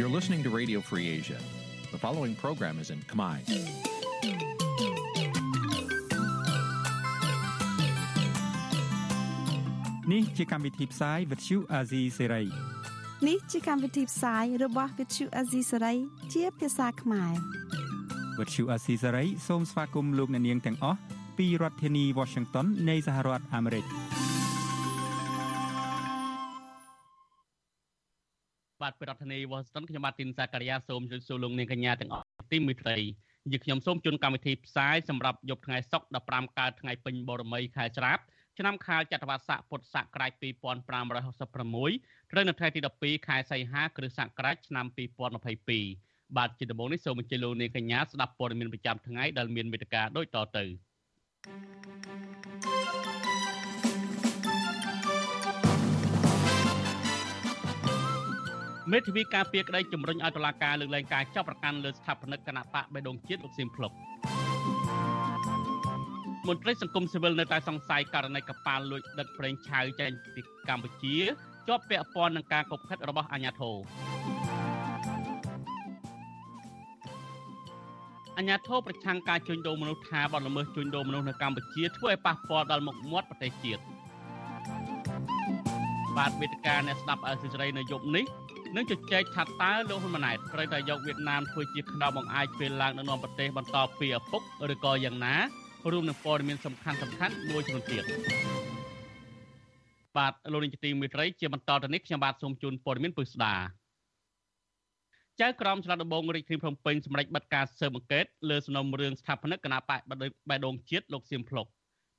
You're listening to Radio Free Asia. The following program is in Khmer. នេះជាកម្មវិធីផ្សាយ Vuthu Azizi Serai នេះជាកម្មវិធីផ្សាយរបស់ Vuthu Azizi Serai ជាភាសាខ្មែរ Vuthu Azizi Serai សូមស្វាគមន៍លោកអ្នកនាងទាំងអស់ពីរដ្ឋធានី Washington នៃសហរដ្ឋអាមេរិក ពីរដ្ឋធានី Washington ខ្ញុំបាទទីនសាករិយាសូមជម្រាបសួរលោកនាងកញ្ញាទាំងអស់ទីមេត្រីយើខ្ញុំសូមជូនកម្មវិធីផ្សាយសម្រាប់យប់ថ្ងៃសុក្រ15កើតថ្ងៃពេញបរមីខែច្រាបឆ្នាំខាលចត្វាស័កពុទ្ធសករាជ2566ត្រូវនៅថ្ងៃទី12ខែសីហាគ្រិស្តសករាជឆ្នាំ2022បាទជាដំបូងនេះសូមអញ្ជើញលោកនាងកញ្ញាស្ដាប់ព័ត៌មានប្រចាំថ្ងៃដែលមានមេត្តាដូចតទៅ មេធាវីការពារក្តីជំរុញឲ្យតុលាការលើកលែងការចាប់ប្រកាន់លើស្ថាបនិកគណៈបកបេដងជាតិលោកសៀមភ្លុកមន្ត្រីសង្គមស៊ីវិលនៅតែសង្ស័យករណីកប៉ាល់លួចដឹកប្រេងឆៅចេញពីកម្ពុជាជាប់ពាក់ព័ន្ធនឹងការកុបខិតរបស់អាជ្ញាធរអាជ្ញាធរប្រឆាំងការជួញដូរមនុស្សថាបទល្មើសជួញដូរមនុស្សនៅកម្ពុជាធ្វើឲ្យប៉ះពាល់ដល់មុខមាត់ប្រទេសជាតិបាទវេទិកាអ្នកស្ដាប់អសិរ័យនៅយប់នេះ នឹងជជែកថាតើលោកហ៊ុនម៉ាណែតត្រូវតែយកវៀតណាមធ្វើជាខ្នងបង្អាយពេលឡើងនៅនាំប្រទេសបន្តពីឪពុកឬក៏យ៉ាងណារួមនឹងព័ត៌មានសំខាន់សំខាន់មួយចំនួនទៀតបាទលោកនាយកទីមេត្រីជាបន្តទៅនេះខ្ញុំបាទសូមជូនព័ត៌មានពុស្ដាចៅក្រមឆ្លងដំបងរាជធានីភ្នំពេញសម្រេចបិទការស៊ើបអង្កេតលើសំណុំរឿងស្ថាបនិកគណៈបកបេដងជាតិលោកសៀមភ្លុក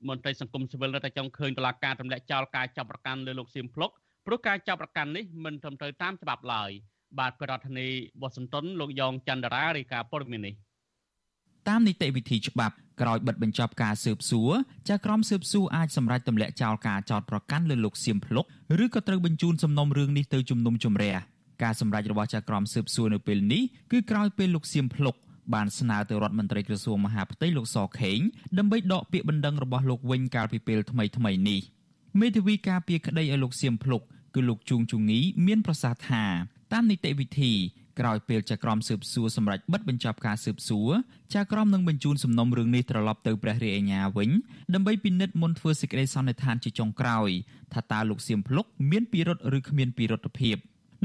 មន្ត្រីសង្គមស៊ីវិលនៅតែចង់ឃើញតុលាការទម្លាក់ចោលការចាប់ប្រកាន់លើលោកសៀមភ្លុក ព្រោះការចាប់ប្រកាន់នេះមិនត្រឹមត្រូវតាមច្បាប់ឡើយបាទប្រធានាធិបតីវ៉ាស៊ីនតោនលោកយ៉ងច័ន្ទរារាយការណ៍ព័ត៌មាននេះតាមនីតិវិធីច្បាប់ក្រោយបិទបញ្ចប់ការស៊ើបសួរចៅក្រមស៊ើបសួរអាចសម្រេចទម្លាក់ចោលការចោទប្រកាន់លើលោកសៀមភ្លុកឬក៏ត្រូវបញ្ជូនសំណុំរឿងនេះទៅជំនុំជម្រះការសម្រេចរបស់ចៅក្រមស៊ើបសួរនៅពេលនេះគឺក្រោយពេលលោកសៀមភ្លុកបានស្នើទៅរដ្ឋមន្ត្រីក្រសួងមហាផ្ទៃលោកសខេងដើម្បីដកពាក្យបណ្ដឹងរបស់លោកវិញកាលពីពេលថ្មីថ្មីនេះមេធាវីការពារក្តីឲ្យលោកសៀមភ្លុក គឺលោកជួងជងីមានប្រសាសន៍ថាតាមនីតិវិធីក្រោយពេលចៅក្រមស៊ើបសួរសម្រាប់បិទបញ្ចប់ការស៊ើបសួរចៅក្រមនឹងបញ្ជូនសំណុំរឿងនេះត្រឡប់ទៅព្រះរាជអាជ្ញាវិញដើម្បីពិនិត្យមុនធ្វើសេចក្តីសន្និដ្ឋានជាចុងក្រោយថាតើលោកសៀមភ្លុកមានពិរុទ្ធឬគ្មានពិរុទ្ធភាព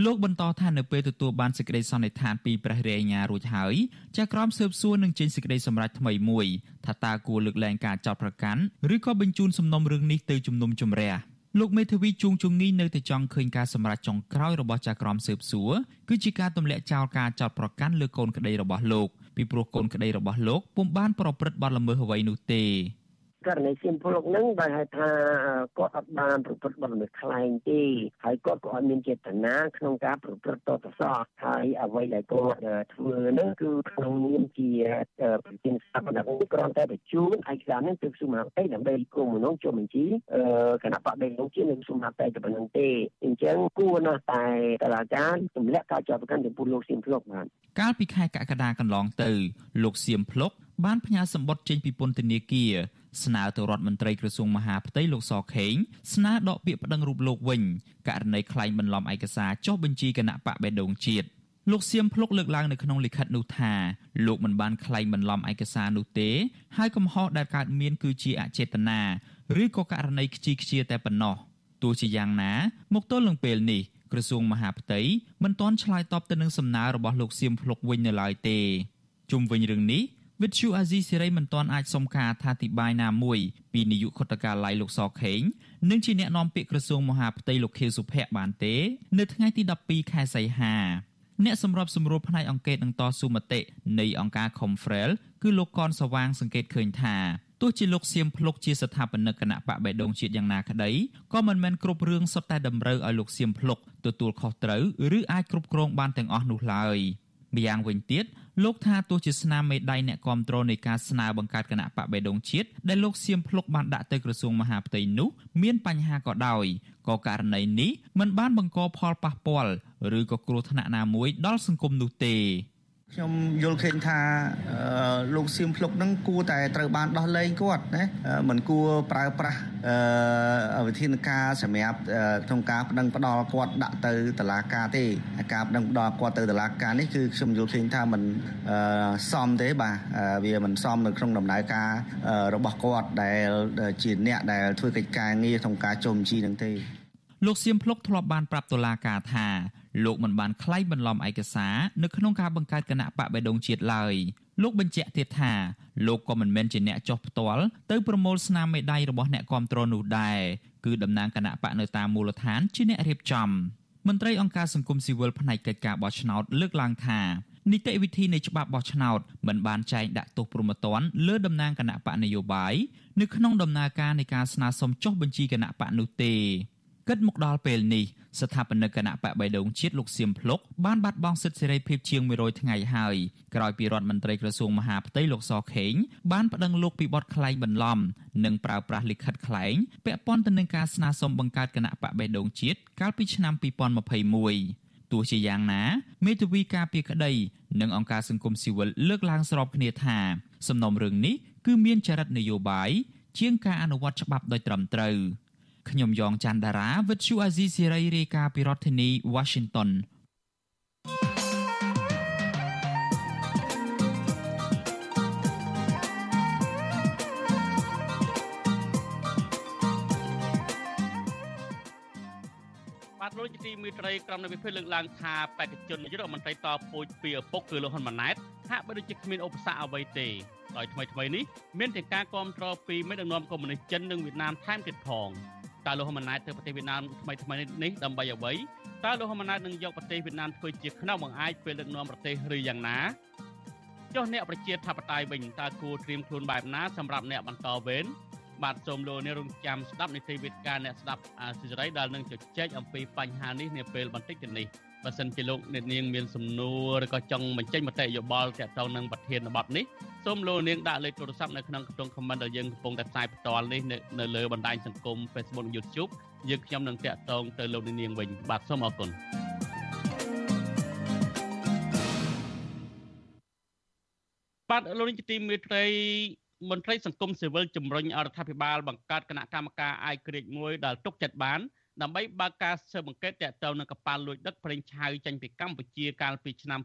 លោកបន្តថានៅពេលទទួលបានសេចក្តីសន្និដ្ឋានពីព្រះរាជអាជ្ញារួចហើយចៅក្រមស៊ើបសួរនឹងចេញសេចក្តីសម្រេចថ្មីមួយថាតើគួរលើកលែងការចោទប្រកាន់ឬក៏បញ្ជូនសំណុំរឿងនេះទៅជំនុំជម្រះ លោកមេធាវីជួងជងីនៅតែចង់ឃើញការសម្រេចចុងក្រោយរបស់ចៅក្រមស៊ើបសួរគឺជាការទម្លាក់ចោលការចោទប្រកាន់លើកូនក្តីរបស់លោកពីព្រោះកូនក្តីរបស់លោកពុំបានប្រព្រឹត្តបទល្មើសអ្វីនោះទេ ករណីសៀមពលហ្នឹងបើហៅថាគាត់អត់បានប្រព្រឹត្តបទល្មើសខ្លែងទេហើយគាត់ក៏អត់មានចេតនាក្នុងការប្រព្រឹត្តតតសោះហើយអ្វីដែលគាត់ធ្វើហ្នឹងគឺក្នុងនាមជាប្រធានស្ថាបនិកគ្រាន់តែបញ្ជូនឯកសារនេះទៅសុមាតេដើម្បីគុំមនុស្សចុះបញ្ជីគណៈបដិនោះជានឹងសុមាតេតែប៉ុណ្្នឹងទេអញ្ចឹងគួរណាស់តែតឡាការទម្លាក់ការចាប់ប្រកាន់ចំពោះលោកសៀមភ្លុកបានកាលពីខែកក្កដាកន្លងទៅលោកសៀមភ្លុក បានផ្ញើសម្បត្តិចេញពីពន្ធនាគារស្នើទៅរដ្ឋមន្ត្រីក្រសួងមហាផ្ទៃលោកសខេងស្នើដកពាក្យប្តឹងរូបលោកវិញករណីក្លែងបន្លំឯកសារចុះបញ្ជីគណៈបកបេដងជាតិលោកសៀមភ្លុកលើកឡើងនៅក្នុងលិខិតនោះថាលោកមិនបានក្លែងបន្លំឯកសារនោះទេ ហើយកំហុសដែលកើតមានគឺជាអចេតនាឬក៏ករណីខ្ជិលខ្ជាតែប៉ុណ្ណោះទោះជាយ៉ាងណាមកទល់នឹងពេលនេះក្រសួងមហាផ្ទៃមិនទាន់ឆ្លើយតបទៅនឹងសំណើរបស់លោកសៀមភ្លុកវិញនៅឡើយទេជុំវិញរឿងនេះ វិទ្យុអាស៊ីសេរីមិនទាន់អាចសុំការអធិប្បាយណាមួយពីនាយកខុទ្ទកាល័យលោកសខេងនិងជាអ្នកនាំពាក្យក្រសួងមហាផ្ទៃលោកខៀវសុភ័ក្របានទេ នៅថ្ងៃទី12ខែសីហាអ្នកសម្របសម្រួលផ្នែកអង្គការនឹងតស៊ូមតិនៃអង្គការ Confrel គឺលោកកនសវាងសង្កេតឃើញថាទោះជាលោកសៀមភ្លុកជាស្ថាបនិកគណៈបកបេដងជាតិយ៉ាងណាក្តីក៏មិនមែនគ្រប់រឿងសុទ្ធតែតម្រូវឲ្យលោកសៀមភ្លុកទទួលខុសត្រូវឬអាចគ្រប់គ្រងបានទាំងអស់នោះឡើយ ម្យ៉ាងវិញទៀតលោកថាទោះជាស្នាមមេដៃអ្នកគ្រប់គ្រងនៃការស្នើបង្កើតគណៈបកបេដងជាតិដែលលោកសៀមភ្លុកបានដាក់ទៅក្រសួងមហាផ្ទៃនោះមានបញ្ហាក៏ដោយក៏ករណីនេះមិនបានបង្កផលប៉ះពាល់ឬក៏គ្រោះថ្នាក់ណាមួយដល់សង្គមនោះទេ ខ្ញុំយល់ឃើញថាលោកសៀមភ្លុកនឹងគួរតែត្រូវបានដោះលែងគាត់ណាមិនគួរប្រើប្រាស់វិធានការសម្រាប់ក្នុងការប្តឹងផ្ដាល់គាត់ដាក់ទៅតុលាការទេការប្តឹងផ្ដាល់គាត់ទៅតុលាការនេះគឺខ្ញុំយល់ឃើញថាมันសមទេបាទវាមិនសមនៅក្នុងដំណើរការរបស់គាត់ដែលជាអ្នកដែលធ្វើកិច្ចការងារក្នុងការចុំជីនឹងទេ លោកសៀមភ្លុកធ្លាប់បានប្រាប់តុលាការថាលោកមិនបានក្លែងបន្លំឯកសារនៅក្នុងការបង្កើតគណៈបកបេដងជាតិឡើយលោកបញ្ជាក់ទៀតថាលោកក៏មិនមែនជាអ្នកចោះផ្ទាល់ទៅប្រមូលស្នាមមេដៃរបស់អ្នកគាំទ្រនោះដែរគឺតំណាងគណៈបកនៅតាមមូលដ្ឋានជាអ្នករៀបចំមន្ត្រីអង្គការសង្គមស៊ីវិលផ្នែកកិច្ចការបោះឆ្នោតលើកឡើងថានីតិវិធីនៃច្បាប់បោះឆ្នោតមិនបានចែងដាក់ទោសប្រមទ័នលើតំណាងគណៈបកនយោបាយនៅក្នុងដំណើរការនៃការស្នើសុំចុះបញ្ជីគណៈបកនោះទេ គិតមកដល់ពេលនេះស្ថាបនិកគណៈបកបៃដងជាតិលោកសៀមភ្លុកបានបាត់បង់សិទ្ធិសេរីភាពជាង100ថ្ងៃហើយក្រោយពីរដ្ឋមន្ត្រីក្រសួងមហាផ្ទៃលោកសខេងបានប្តឹងលោកពីបទក្លែងបន្លំ និងប្រើប្រាស់លិខិតក្លែងពាក់ព័ន្ធទៅនឹងការស្នើសុំបង្កើតគណៈបកបៃដងជាតិកាលពីឆ្នាំ2021ទោះជាយ៉ាងណាមេធាវីការពីក្តីនិងអង្គការសង្គមស៊ីវិលលើកឡើងស្របគ្នាថា សំណុំរឿងនេះគឺមានចរិតនយោបាយជាងការអនុវត្តច្បាប់ដោយត្រឹមត្រូវ។ ខ្ញុំយ៉ងច័ន្ទដារាវិទ្យុអាស៊ីសេរីរាយការណ៍ពីរដ្ឋធានី Washington បាទលោកជាទីមេត្រីក្រុមនៃវិភាគលើកឡើងថាបេក្ខជននាយករដ្ឋមន្ត្រីតពូជពីឪពុកគឺលោកហ៊ុនម៉ាណែតហាក់បីដូចជាគ្មានឧបសគ្គអ្វីទេដោយថ្មីថ្មីនេះមានតែការគ្រប់គ្រងពីមេដឹកនាំកុម្មុយនីសចិននិងវៀតណាមថែមទៀតផង តើលោកហ៊ុនម៉ាណែតទៅប្រទេសវៀតណាមថ្មីថ្មីនេះដើម្បីអ្វីតើលោកហ៊ុនម៉ាណែតនឹងយកប្រទេសវៀតណាមធ្វើជាខ្នងបង្អែកពេលដឹកនាំប្រទេសឬយ៉ាងណាចុះអ្នកប្រជាធិបតេយ្យវិញតើគួរត្រៀមខ្លួនបែបណាសម្រាប់អ្នកបន្តវេនបាទសូមលោកអ្នករងចាំស្ដាប់នីតិវិទ្យាអ្នកស្ដាប់អាស៊ីសេរីដែលនឹងជជែកអំពីបញ្ហានេះនាពេលបន្តិចទៀតនេះ បើសិនជាលោកអ្នកនាងមានសំណួរឬក៏ចង់បញ្ចេញមតិយោបល់ទាក់ទងនឹងប្រធានបទនេះសូមលោកនាងដាក់លេខទូរស័ព្ទនៅក្នុងខ្ទង់ comment ដែលយើងកំពុងតែផ្សាយផ្ទាល់នេះនៅលើបណ្ដាញសង្គម Facebook YouTube យើងខ្ញុំនឹងតាក់ទងទៅលោកអ្នកនាងវិញបាទសូមអរគុណបាទលោកនាងជាទីមេត្រីមន្ត្រីសង្គមស៊ីវិលជំរុញអរដ្ឋាភិបាលបង្កើតគណៈកម្មការអាយក្រិចមួយដែលទុកចិត្តបាន ដើម្បីបើកការស៊ើបអង្កេតទាក់ទងនឹងកប៉ាល់លួចដឹកប្រេងឆៅចេញពីកម្ពុជាកាលពីឆ្នាំ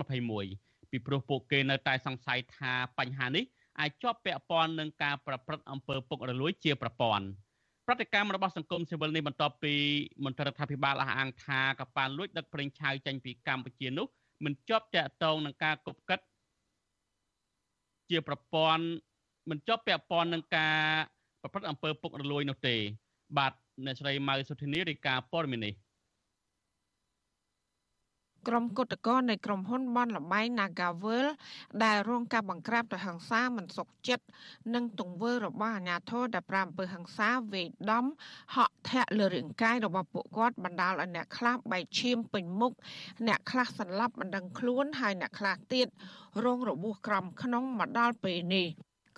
2021ពីព្រោះពួកគេនៅតែសង្ស័យថាបញ្ហានេះអាចជាប់ពាក់ព័ន្ធនឹងការប្រព្រឹត្តអំពើពុករលួយជាប្រព័ន្ធប្រតិកម្មរបស់សង្គមស៊ីវិលនេះបន្ទាប់ពីមន្ត្រីរដ្ឋាភិបាលអះអាងថាកប៉ាល់លួចដឹកប្រេងឆៅចេញពីកម្ពុជានោះមិនជាប់តាក់ទងនឹងការគប់កិតជាប្រព័ន្ធមិនជាប់ពាក់ព័ន្ធនឹងការប្រព្រឹត្តអំពើពុករលួយនោះទេ បាទ អ្នកស្រីម៉ៅសុធានីរាយការណ៍ព័ត៌មាននេះក្រុមគុតកោនៃក្រុមហ៊ុនបនលបែង Nagavel ដែលរងការបង្ក្រាបដោយហិង្សាមិនសុខចិត្តនិងទង្វើរបស់អាជ្ញាធរដែលប្រាំអំពើហិង្សាវេដំហក់ធាក់លើរាងកាយរបស់ពួកគាត់បណ្ដាលឲ្យអ្នកខ្លះបែកឈាមពេញមុខអ្នកខ្លះសន្លប់មិនដឹងខ្លួនហើយអ្នកខ្លះទៀតរងរបួសក្រំក្នុងមកដល់ពេលនេះ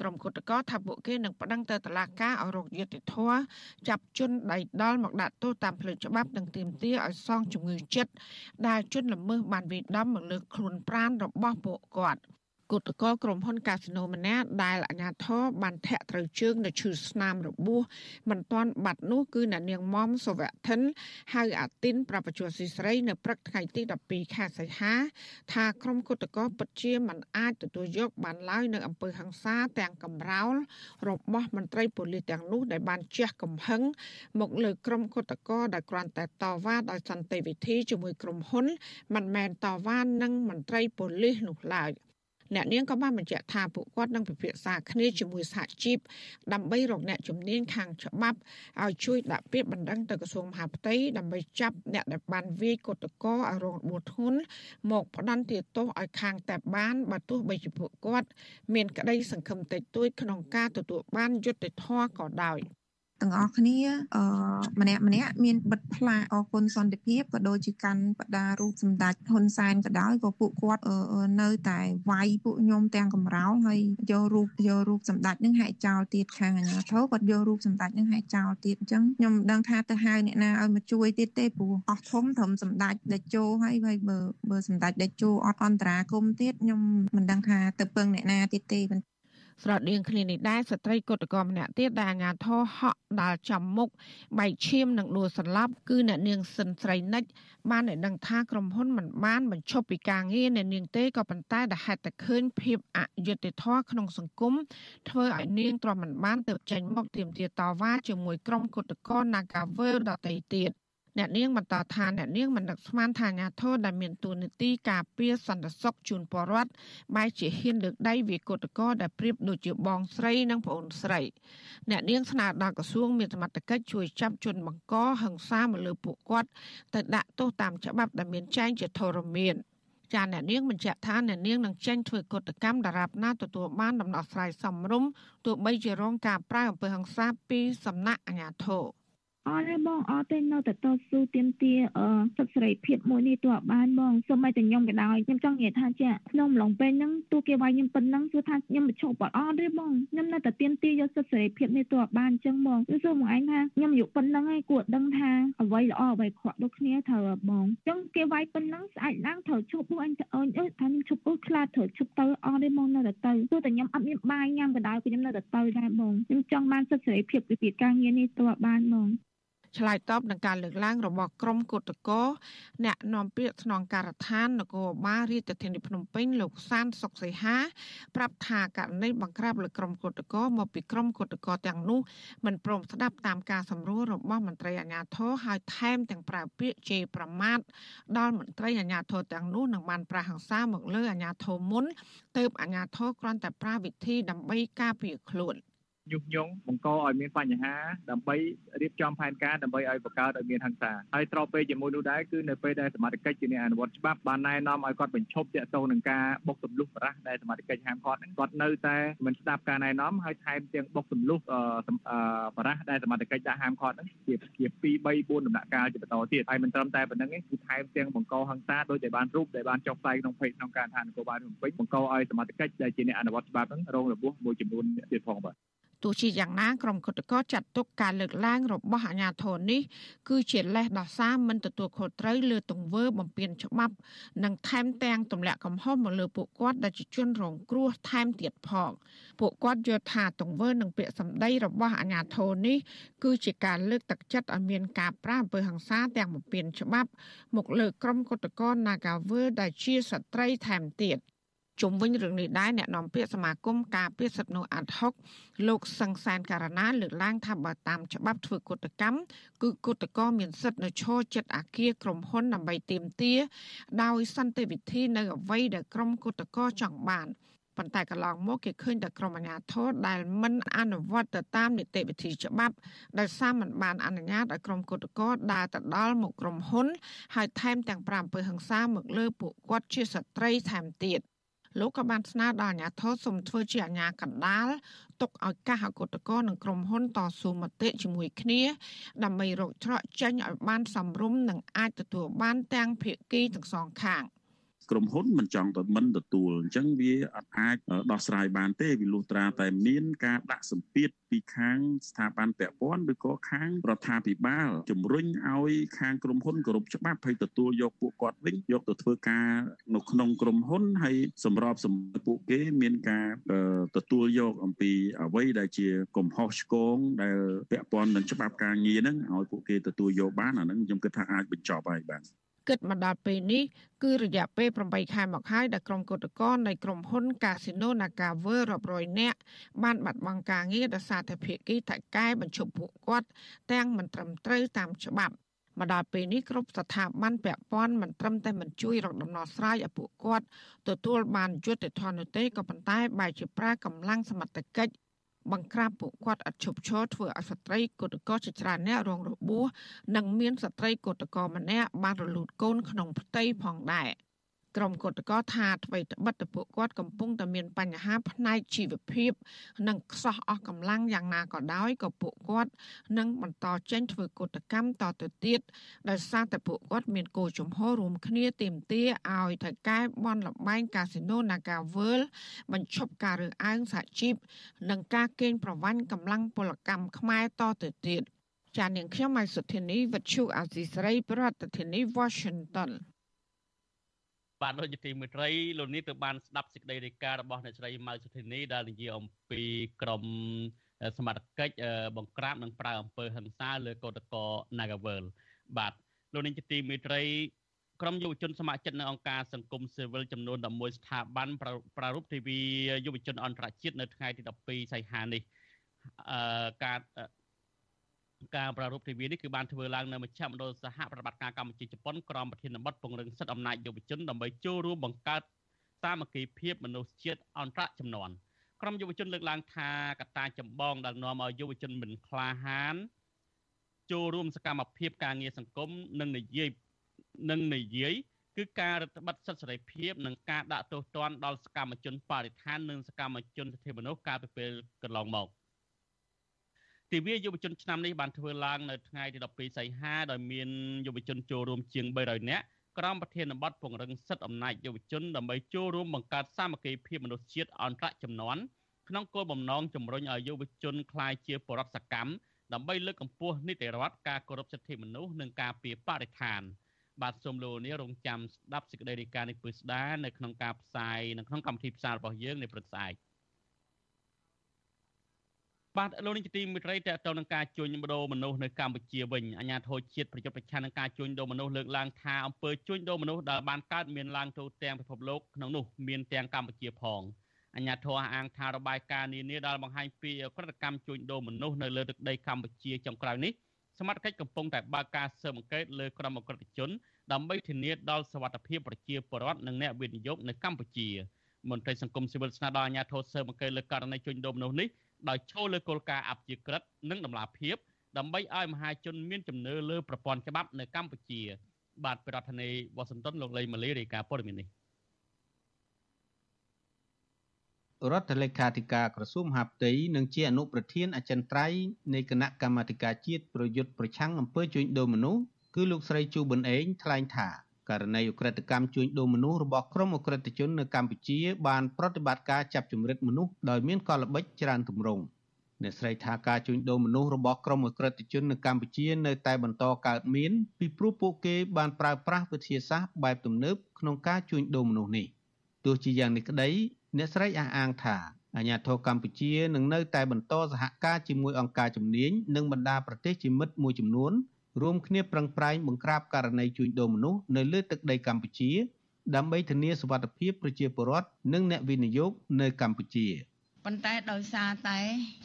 ក្រុមគុតកោថាពួកគេនឹងប្តឹងទៅតុលាការឲ្យរកយុត្តិធម៌ចាប់ជនដៃដល់មកដាក់ទោសតាមផ្លូវច្បាប់និងទាមទារឲ្យសងជំងឺចិត្តដែលជនល្មើសបានវាយដំមកលើខ្លួនប្រាណរបស់ពួកគាត់ គឧតកោក្រុមហ៊ុនកាស៊ីណូម្នាក់ដែលអាជ្ញាធរបានធាក់ត្រូវជើងនៅឈឺស្នាមរបួសមិនទាន់បាត់នោះគឺអ្នកនាងមុំសវធិនហៅអាទីនប្រពន្ធស៊ីស្រីនៅព្រឹកថ្ងៃទី12ខែសីហា ថាក្រុមគឧតកោពិតជាមិនអាចទទួលយកបានឡើយនៅអំពើហិង្សាទាំងកំរោលរបស់មន្ត្រីប៉ូលីសទាំងនោះដែលបានជះកំហឹងមកលើក្រុមគឧតកោដែលគ្រាន់តែតវ៉ាដោយសន្តិវិធីជាមួយក្រុមហ៊ុនមិនមែនតវ៉ានឹងមន្ត្រីប៉ូលីសនោះឡើយ។ អ្នកនាងក៏បានបញ្ជាក់ថាពួកគាត់នឹងពិភាក្សាគ្នាជាមួយសហជីពដើម្បីរកអ្នកជំនាញខាងច្បាប់ឲ្យជួយដាក់ពាក្យបណ្ដឹងទៅក្រសួងមហាផ្ទៃដើម្បីចាប់អ្នកដែលបានវាយកុតកោឲ្យរងរបួសធ្ងន់មកផ្ដន្ទាទោសឲ្យខាងតែបានបើទោះបីជាពួកគាត់ មានក្តីសង្ឃឹមតិចតួចក្នុងការទទួលបានយុត្តិធម៌ក៏ដោយ ទាំងអស់គ្នាអឺម្នាក់ម្នាក់មានបិទផ្លាកអគុណសន្តិភាពក៏ដូចជាកាន់បដារូបសម្ដេចហ៊ុនសែនក៏ដោយក៏ពួកគាត់នៅតែវាយពួកខ្ញុំទាំងកំរោលហើយយករូបយករូបសម្ដេចនឹងហែកចោលទៀតខាងអាជ្ញាធរគាត់យករូបសម្ដេចនឹងហែកចោលទៀតអញ្ចឹងខ្ញុំមិនដឹងថាទៅហៅអ្នកណាឲ្យមកជួយទៀតទេព្រោះអស់ធំត្រឹមសម្ដេចដេជោហើយហើយបើបើសម្ដេចដេជោអត់អន្តរាគមទៀតខ្ញុំមិនដឹងថាទៅពឹងអ្នកណាទៀតទេ ស្រដៀងគ្នានេះដែរស្ត្រីគុតកោម្នាក់ទៀតដែលអាញាធរហក់ដាល់ចំមុខបែកឈាមនិងដួលសន្លប់គឺអ្នកនាងសិនស្រីនិចបានឲ្យដឹងថាក្រុមហ៊ុនមិនបានបញ្ឈប់ពីការងារអ្នកនាងទេក៏ប៉ុន្តែដែលហេតុតែឃើញភាពអយុត្តិធម៌ក្នុងសង្គមធ្វើឲ្យនាងទ្រាំមិនបានទៅចេញមកទាមទារតវ៉ាជាមួយក្រុមគុតកោ Nagavel ដទៃទៀត។ អ្នកនាងបន្តថាអ្នកនាងមិននឹកស្មានថាអាញាធរដែលមានទួនាទីការពារសន្តិសុខជូនពលរដ្ឋបែរជាហ៊ានលើកដៃវាកុតកោដែលប្រៀបដូចជាបងស្រីនិងប្អូនស្រីអ្នកនាងស្នើដល់ក្រសួងមានសមត្ថកិច្ចជួយចាប់ជនបង្កហិង្សាមកលើពួកគាត់ទៅដាក់ទោសតាមច្បាប់ដែលមានចែងជាធរមានចាអ្នកនាងបញ្ជាក់ថាអ្នកនាងនឹងចេញធ្វើកតកម្មដរាបណាទទួលបានដំណោះស្រាយសមរម្យទោះបីជារងការប្រើអំពើហិង្សាពីសំណាក់អាជ្ញាធរ អត់ទេបងអត់ទេនៅតែតស៊ូទាមទារសិទ្ធិសេរីភាពមួយនេះទោះបានបងសូម្បីតែខ្ញុំក៏ដោយខ្ញុំចង់និយាយថាជាក្នុងអំឡុងពេលហ្នឹងទោះគេវាយខ្ញុំប៉ុណ្ណឹងគឺថាខ្ញុំមិនឈប់អត់ទេបងខ្ញុំនៅតែទាមទារយកសិទ្ធិសេរីភាពនេះទោះបានអញ្ចឹងបងគឺសួរមកឯងថាខ្ញុំអាយុប៉ុណ្ណឹងឯងគួរដឹងថាអ្វីល្អអ្វីខកដូចគ្នាត្រូវបងអញ្ចឹងគេវាយប៉ុណ្ណឹងស្អែកឡើងត្រូវឈប់ពួកអញអូនអើយថាខ្ញុំឈប់អើខ្លាចត្រូវឈប់ទៅអត់ទេបងនៅតែទៅទោះតែខ្ញុំអត់មានបាយញ៉ាំក៏ដោយខ្ញុំនៅតែទៅដែរបងខ្ញុំចង់បានសិទ្ធិសេរីភាពពីការងារនេះទោះបានបង ឆ្លើយតបនឹងការលើកឡើងរបស់ក្រមគឧតកោអ្នកនាំពាក្យស្នងការដ្ឋាននគរបាលរាជធានីភ្នំពេញលោកសានសុកសីហាប្រាប់ថាករណីបង្ក្រាបលើក្រមគឧតកោមកពីក្រមគឧតកោទាំងនោះមិនព្រមស្ដាប់តាមការសម្រួលរបស់មន្ត្រីអាជ្ញាធរហើយថែមទាំងប្រើពាក្យជេរប្រមាថដល់មន្ត្រីអាជ្ញាធរទាំងនោះនឹងបានប្រហារសាមកលើអាជ្ញាធរមុនទើបអាជ្ញាធរគ្រាន់តែប្រើវិធីដើម្បីការពារខ្លួន។ ញុះញង់បង្កឲ្យមានបញ្ហាដើម្បីរៀបចំផែនការដើម្បីឲ្យបង្កើតឲ្យមានហិង្សាហើយត្រូវពេលជាមួយនោះដែរគឺនៅពេលដែលសមាជិកជាអ្នកអនុវត្តច្បាប់បានណែនាំឲ្យគាត់បញ្ឈប់តាក់ទងនឹងការបុកទម្លុះប្រាស់ដែលសមាជិកហាមគាត់ហ្នឹងគាត់នៅតែមិនស្ដាប់ការណែនាំហើយថែមទាំងបុកទម្លុះប្រាស់ដែលសមាជិកដាក់ហាមគាត់ហ្នឹងជាជា2 3 4ដំណាក់កាលជាបន្តទៀតហើយមិនត្រឹមតែប៉ុណ្្នឹងទេគឺថែមទាំងបង្កហិង្សាដោយតែបានរូបដែលបានចុះផ្សាយក្នុង page ក្នុងការឋាននគរបាលភ្នំពេញបង្កឲ្យសមាជិកដែលជាអ្នកអនុវត្តច្បាប់ហ្នឹងរងរបួសមួយចំនួនទៀតផងបាទ ទោះជាយ៉ាងណាក្រុមគុតកោចាត់ទុកការលើកឡើងរបស់អាជ្ញាធរនេះគឺជាលេសដោះសារមិនទទួលខុសត្រូវលើទង្វើបំពានច្បាប់ និងថែមទាំងទម្លាក់កំហុសមកលើពួកគាត់ដែលជាជនរងគ្រោះថែមទៀតផងពួកគាត់យល់ថាទង្វើនិងពាក្យសម្ដីរបស់អាជ្ញាធរនេះគឺជាការលើកទឹកចិត្តឲ្យមានការប្រាអំពើហិង្សាទាំងបំពានច្បាប់ មកលើក្រុមគុតកោ Nagavel ដែលជាស្ត្រីថែមទៀត។ ជុំវិញរឿងនេះដែរអ្នកនាំពាក្យសមាគមការពារសិទ្ធិមនុស្សអាត់ហុកលោកសង្សានការណាលើកឡើងថាបើតាមច្បាប់ធ្វើគុតកម្មគឺគុតកោមានសិទ្ធិនៅឈរចិត្តអាគារក្រុមហ៊ុនដើម្បីទាមទារដោយសន្តិវិធីនៅអ្វីដែលក្រុមគុតកោចង់បានប៉ុន្តែកន្លងមកគេឃើញតែក្រុមអាជ្ញាធរដែលមិនអនុវត្តទៅតាមនីតិវិធីច្បាប់ដោយសារមិនបានអនុញ្ញាតឲ្យក្រុមគុតកោដើរទៅដល់មុខក្រុមហ៊ុនហើយថែមទាំងប្រាំអំពើហិង្សាមកលើពួកគាត់ជាស្ត្រីថែមទៀត។ លោកក៏បានស្នើដល់អាជ្ញាធរសូមធ្វើជាអាជ្ញាកណ្ដាលទុកឲ្យកាសអគុតកោនិងក្រុមហ៊ុនតស៊ូមតិជាមួយគ្នា ដើម្បីរកច្រកចេញឲ្យបានសមរម្យនិងអាចទទួលបានទាំងភាគីទាំងសងខាង។ ក្រុមហ៊ុនមិនចង់ទៅមិនទទួលអញ្ចឹងវាអត់អាចដោះស្រាយបានទេវាលុះត្រាតែមានការដាក់សម្ពាធពីខាងស្ថាប័នពាក់ព័ន្ធឬក៏ខាងរដ្ឋាភិបាលជំរុញឲ្យខាងក្រុមហ៊ុនគោរពច្បាប់ហើយទទួលយកពួកគាត់វិញយកទៅធ្វើការនៅក្នុងក្រុមហ៊ុនហើយសម្របសម្រួលពួកគេមានការទទួលយកអំពីអ្វីដែលជាកំហុសឆ្គងដែលពាក់ព័ន្ធនឹងច្បាប់ការងារហ្នឹងឲ្យពួកគេទទួលយកបានអាហ្នឹងខ្ញុំគិតថាអាចបញ្ចប់ហើយបាទ គិតមកដល់ពេលនេះគឺរយៈពេល8ខែមកហើយដែលក្រុមគឧតកោនៃក្រុមហ៊ុន Casino Naga World រាប់រយនាក់បានបាត់បង់ការងារដោយសារតែភាគីថៃកែបញ្ឈប់ពួកគាត់ ទាំងមិនត្រឹមត្រូវតាមច្បាប់មកដល់ពេលនេះគ្រប់ស្ថាប័នពាក់ព័ន្ធមិនត្រឹមតែមិនជួយរកដំណោះស្រាយឲ្យពួកគាត់ទទួលបានយុត្តិធម៌នោះទេក៏ប៉ុន្តែបែរជាប្រើកម្លាំងសមត្ថកិច្ច បង្ក្រាបពួកគាត់ឥតឈប់ឈរធ្វើឲ្យស្ត្រីកុតកោជាច្រើនអ្នករងរបួសនិងមានស្ត្រីកុតកោម្នាក់បានរលូតកូនក្នុងផ្ទៃផងដែរ ក្រុមកុតកោថាអ្វីត្បិតតែពួកគាត់កំពុងតែមានបញ្ហាផ្នែកជីវភាព និងខ្សោះអស់កម្លាំងយ៉ាងណាក៏ដោយក៏ពួកគាត់នឹងបន្តចេញធ្វើកុតកម្មតទៅទៀតដោយសារតែពួកគាត់មានគោលជំហររួមគ្នាទាមទារឲ្យថៅកែបនលបែងកាស៊ីណូ Naga World បញ្ឈប់ការរើសអើងសហជីពនិងការកេងប្រវ័ញ្ចកម្លាំងពលកម្មខ្មែរតទៅទៀតចាននាងខ្ញុំម៉ៃសុធានីវិទ្យុអាស៊ីសេរីប្រធានាធិបតី Washington បាទលោកជាទីមេត្រីលោកនេះទៅបានស្ដាប់សេចក្តីរាយការណ៍របស់អ្នកស្រីម៉ៅសុធីនីដែលនិយាយអំពីក្រមសមត្ថកិច្ចបង្ក្រាបនិងប្រើអំពើហិង្សាលើកោតក្រ Nagavel បាទលោកនេះជាទីមេត្រីក្រុមយុវជនសមាជិកនៅអង្គការសង្គមស៊ីវិលចំនួន11ស្ថាប័នប្រារព្ធទិវាយុវជនអន្តរជាតិនៅថ្ងៃទី12សីហានេះអឺការ ការប្រារព្ធទិវានេះគឺបានធ្វើឡើងនៅមជ្ឈមណ្ឌលសហប្រតិបត្តិការកម្ពុជាជប៉ុនក្រមប្រធានបទពង្រឹងសិទ្ធិអំណាចយុវជនដើម្បីចូលរួមបង្កើតសាមគ្គីភាពមនុស្សជាតិអន្តរជំនាន់ក្រមយុវជនលើកឡើងថាកត្តាចម្បងដែលនាំឲ្យយុវជនមិនក្លាហានចូលរួមសកម្មភាពការងារសង្គមនិងនិយាយនិងនិយាយគឺការរដ្ឋបတ်សិទ្ធិសេរីភាពនិងការដាក់ទោសទណ្ឌដល់សកម្មជនបរិស្ថាននិងសកម្មជនសិទ្ធិមនុស្សកាលពីពេលកន្លងមក ទិវាយុវជនឆ្នាំនេះបានធ្វើឡើងនៅថ្ងៃទី12សីហាដោយមានយុវជនចូលរួមជាង300នាក់ក្រមប្រធានបទពង្រឹងសិទ្ធិអំណាចយុវជនដើម្បីចូលរួមបង្កើតសាមគ្គីភាពមនុស្សជាតិអន្តរជំនាន់ក្នុងគោលបំណងជំរុញឲ្យយុវជនក្លាយជាបរិបទសកម្មដើម្បីលើកកម្ពស់នីតិរដ្ឋការគោរពសិទ្ធិមនុស្សនិងការពារបរិស្ថានបាទសូមលោកនេះរងចាំស្ដាប់សេចក្តីរាយការណ៍នេះពិស្ដានៅក្នុងការផ្សាយនៅក្នុងកម្មវិធីផ្សាយរបស់យើងនៅព្រឹកស្អែក បាទលោកនាយកទីមេត្រីតទៅនឹងការជួញដូរមនុស្សនៅកម្ពុជាវិញអាជ្ញាធរជាតិប្រយុទ្ធប្រឆាំងនឹងការជួញដូរមនុស្សលើកឡើងថាអំពើជួញដូរមនុស្សដែលបានកើតមានឡើងទូទាំងពិភពលោកក្នុងនោះមានទាំងកម្ពុជាផងអាជ្ញាធរអាងថារបាយការណ៍នានាដែលបង្ហាញពីក្រតកម្មជួញដូរមនុស្សនៅលើទឹកដីកម្ពុជាចុងក្រោយនេះសមត្ថកិច្ចកំពុងតែបើកការស៊ើបអង្កេតលើក្រុមអក្រិតជនដើម្បីធានាដល់សវត្ថិភាពប្រជាពលរដ្ឋនិងអ្នកវិនិយោគនៅកម្ពុជាមន្ត្រីសង្គមស៊ីវិលស្នើដល់អាជ្ញាធរស៊ើបអង្កេតលើករណីជួញដូរមនុស្សនេះ ដោយចូលលើគោលការណ៍អព្យាក្រឹតនិងតម្លាភាពដើម្បីឲ្យមហាជនមានជំនឿលើប្រព័ន្ធច្បាប់នៅកម្ពុជា បាទប្រធានាធិបតីវ៉ាស៊ីនតោនលោកលេម៉ាលីរាយការណ៍ព័ត៌មាននេះរដ្ឋលេខាធិការក្រសួងមហាផ្ទៃនិងជាអនុប្រធានអចិន្ត្រៃយ៍នៃគណៈកម្មាធិការជាតិប្រយុទ្ធប្រឆាំងអំពើជួញដូរមនុស្សគឺលោកស្រីជូប៊ុនអេងថ្លែងថា ករណីអ ுக ្រិតកម្មជួញដូរមនុស្សរបស់ក្រុមអ ுக ្រិតជននៅកម្ពុជាបានប្រតិបត្តិការចាប់ជំរិតមនុស្សដោយមានកលល្បិចច្រើនទម្រង់អ្នកស្រីថាការជួញដូរមនុស្សរបស់ក្រុមអ ுக ្រិតជននៅកម្ពុជានៅតែបន្តកើតមានពីព្រោះពួកគេបានប្រើប្រាស់វិធីសាស្ត្របែបទំនើបក្នុងការជួញដូរមនុស្សនេះទោះជាយ៉ាងនេះក្តីអ្នកស្រីអះអាងថាអាញាធរកម្ពុជានឹងនៅតែបន្តសហការជាមួយអង្គការជំនាញនិងបណ្ដាប្រទេសជាមិត្តមួយចំនួន រួមគ្នាប្រឹងប្រែងបង្ក្រាបករណីជួញដូរមនុស្សនៅលើទឹកដីកម្ពុជា ដើម្បីធានាសុវត្ថិភាពប្រជាពលរដ្ឋនិងអ្នកវិនិយោគនៅកម្ពុជា។ ប៉ុន្តែដោយសារតែ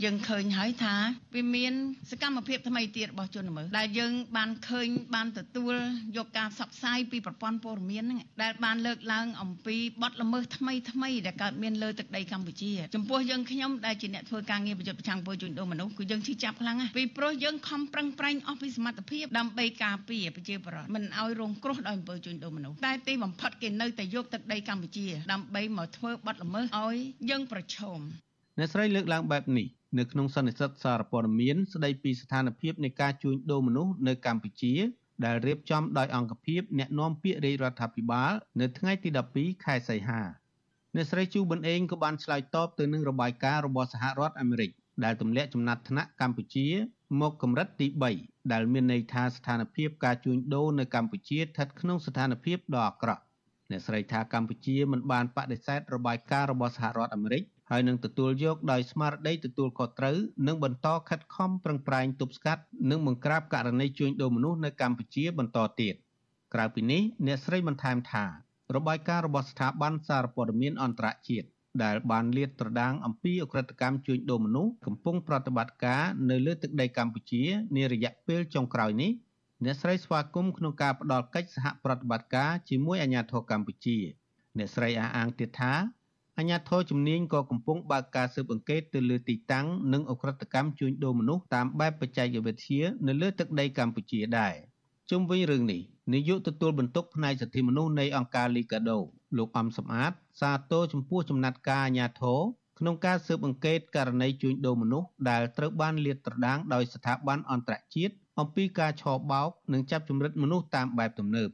យើងឃើញហើយថាវាមានសកម្មភាពថ្មីទៀតរបស់ជនល្មើសដែលយើងបានឃើញបានទទួលយកការផ្សព្វផ្សាយពីប្រព័ន្ធព័ត៌មានហ្នឹងដែលបានលើកឡើងអំពីបទល្មើសថ្មីថ្មីដែលកើតមានលើទឹកដីកម្ពុជាចំពោះយើងខ្ញុំដែលជាអ្នកធ្វើការងារប្រយុទ្ធប្រឆាំងពលជួញដូរមនុស្សគឺយើងជឿចាប់ខ្លាំងណាស់ពីព្រោះយើងខំប្រឹងប្រែងអស់ពីសមត្ថភាពដើម្បីការពារប្រជាពលរដ្ឋមិនឲ្យរងគ្រោះដោយអំពើជួញដូរមនុស្សតែទីបំផុតគេនៅតែយកទឹកដីកម្ពុជា ដើម្បីមកធ្វើបទល្មើសឲ្យយើងប្រឈម អ្នកស្រីលើកឡើងបែបនេះនៅក្នុងសន្និសីទសារព័ត៌មានស្ដីពីស្ថានភាពនៃការជួញដូរមនុស្សនៅកម្ពុជា ដែលរៀបចំដោយអង្គភាពអ្នកណែនាំពាក្យរាជរដ្ឋាភិបាល នៅថ្ងៃទី12ខែសីហាអ្នកស្រីជូប៊ុនអេងក៏បានឆ្លើយតបទៅនឹងរបាយការណ៍របស់សហរដ្ឋអាមេរិកដែលទម្លាក់ចំណាត់ថ្នាក់កម្ពុជា មកកម្រិតទី3ដែលមានន័យថាស្ថានភាពការជួញដូរនៅកម្ពុជាស្ថិតក្នុងស្ថានភាពដ៏អាក្រក់អ្នកស្រីថាកម្ពុជាមិនបានបដិសេធរបាយការណ៍របស់សហរដ្ឋអាមេរិក ហើយនឹងទទួលយកដោយស្មារតីទទួលខុសត្រូវនិងបន្តខិតខំប្រឹងប្រែងទប់ស្កាត់និងបង្ក្រាបករណីជួញដូរមនុស្សនៅកម្ពុជាបន្តទៀតក្រៅពីនេះអ្នកស្រីបន្ថែមថារបាយការណ៍របស់ស្ថាប័នសារព័ត៌មានអន្តរជាតិដែលបានលាតត្រដាងអំពីអក្រិតកម្មជួញដូរមនុស្សកំពុងប្រតិបត្តិការនៅលើទឹកដីកម្ពុជានារយៈពេលចុងក្រោយនេះអ្នកស្រីស្វាគមន៍ក្នុងការផ្ដល់កិច្ចសហប្រតិបត្តិការជាមួយអាជ្ញាធរកម្ពុជា អ្នកស្រីអះអាងទៀតថា អាជ្ញាធរជំនាញក៏កំពុងបើកការស៊ើបអង្កេតទៅលើទីតាំងនិងអ ுக ្រិតកម្មជួញដូរមនុស្សតាមបែបបច្ចេកវិទ្យានៅលើទឹកដីកម្ពុជាដែរជុំវិញរឿងនេះនាយកទទួលបន្ទុកផ្នែកសិទ្ធិមនុស្សនៃអង្គការ Liga do លោកអំសំអាត សាទរចំពោះចំណាត់ការអាញាធរក្នុងការស៊ើបអង្កេតករណីជួញដូរមនុស្សដែលត្រូវបានលាតត្រដាងដោយស្ថាប័នអន្តរជាតិអំពីការឆបោកនិងចាប់ជំរិតមនុស្សតាមបែបទំនើប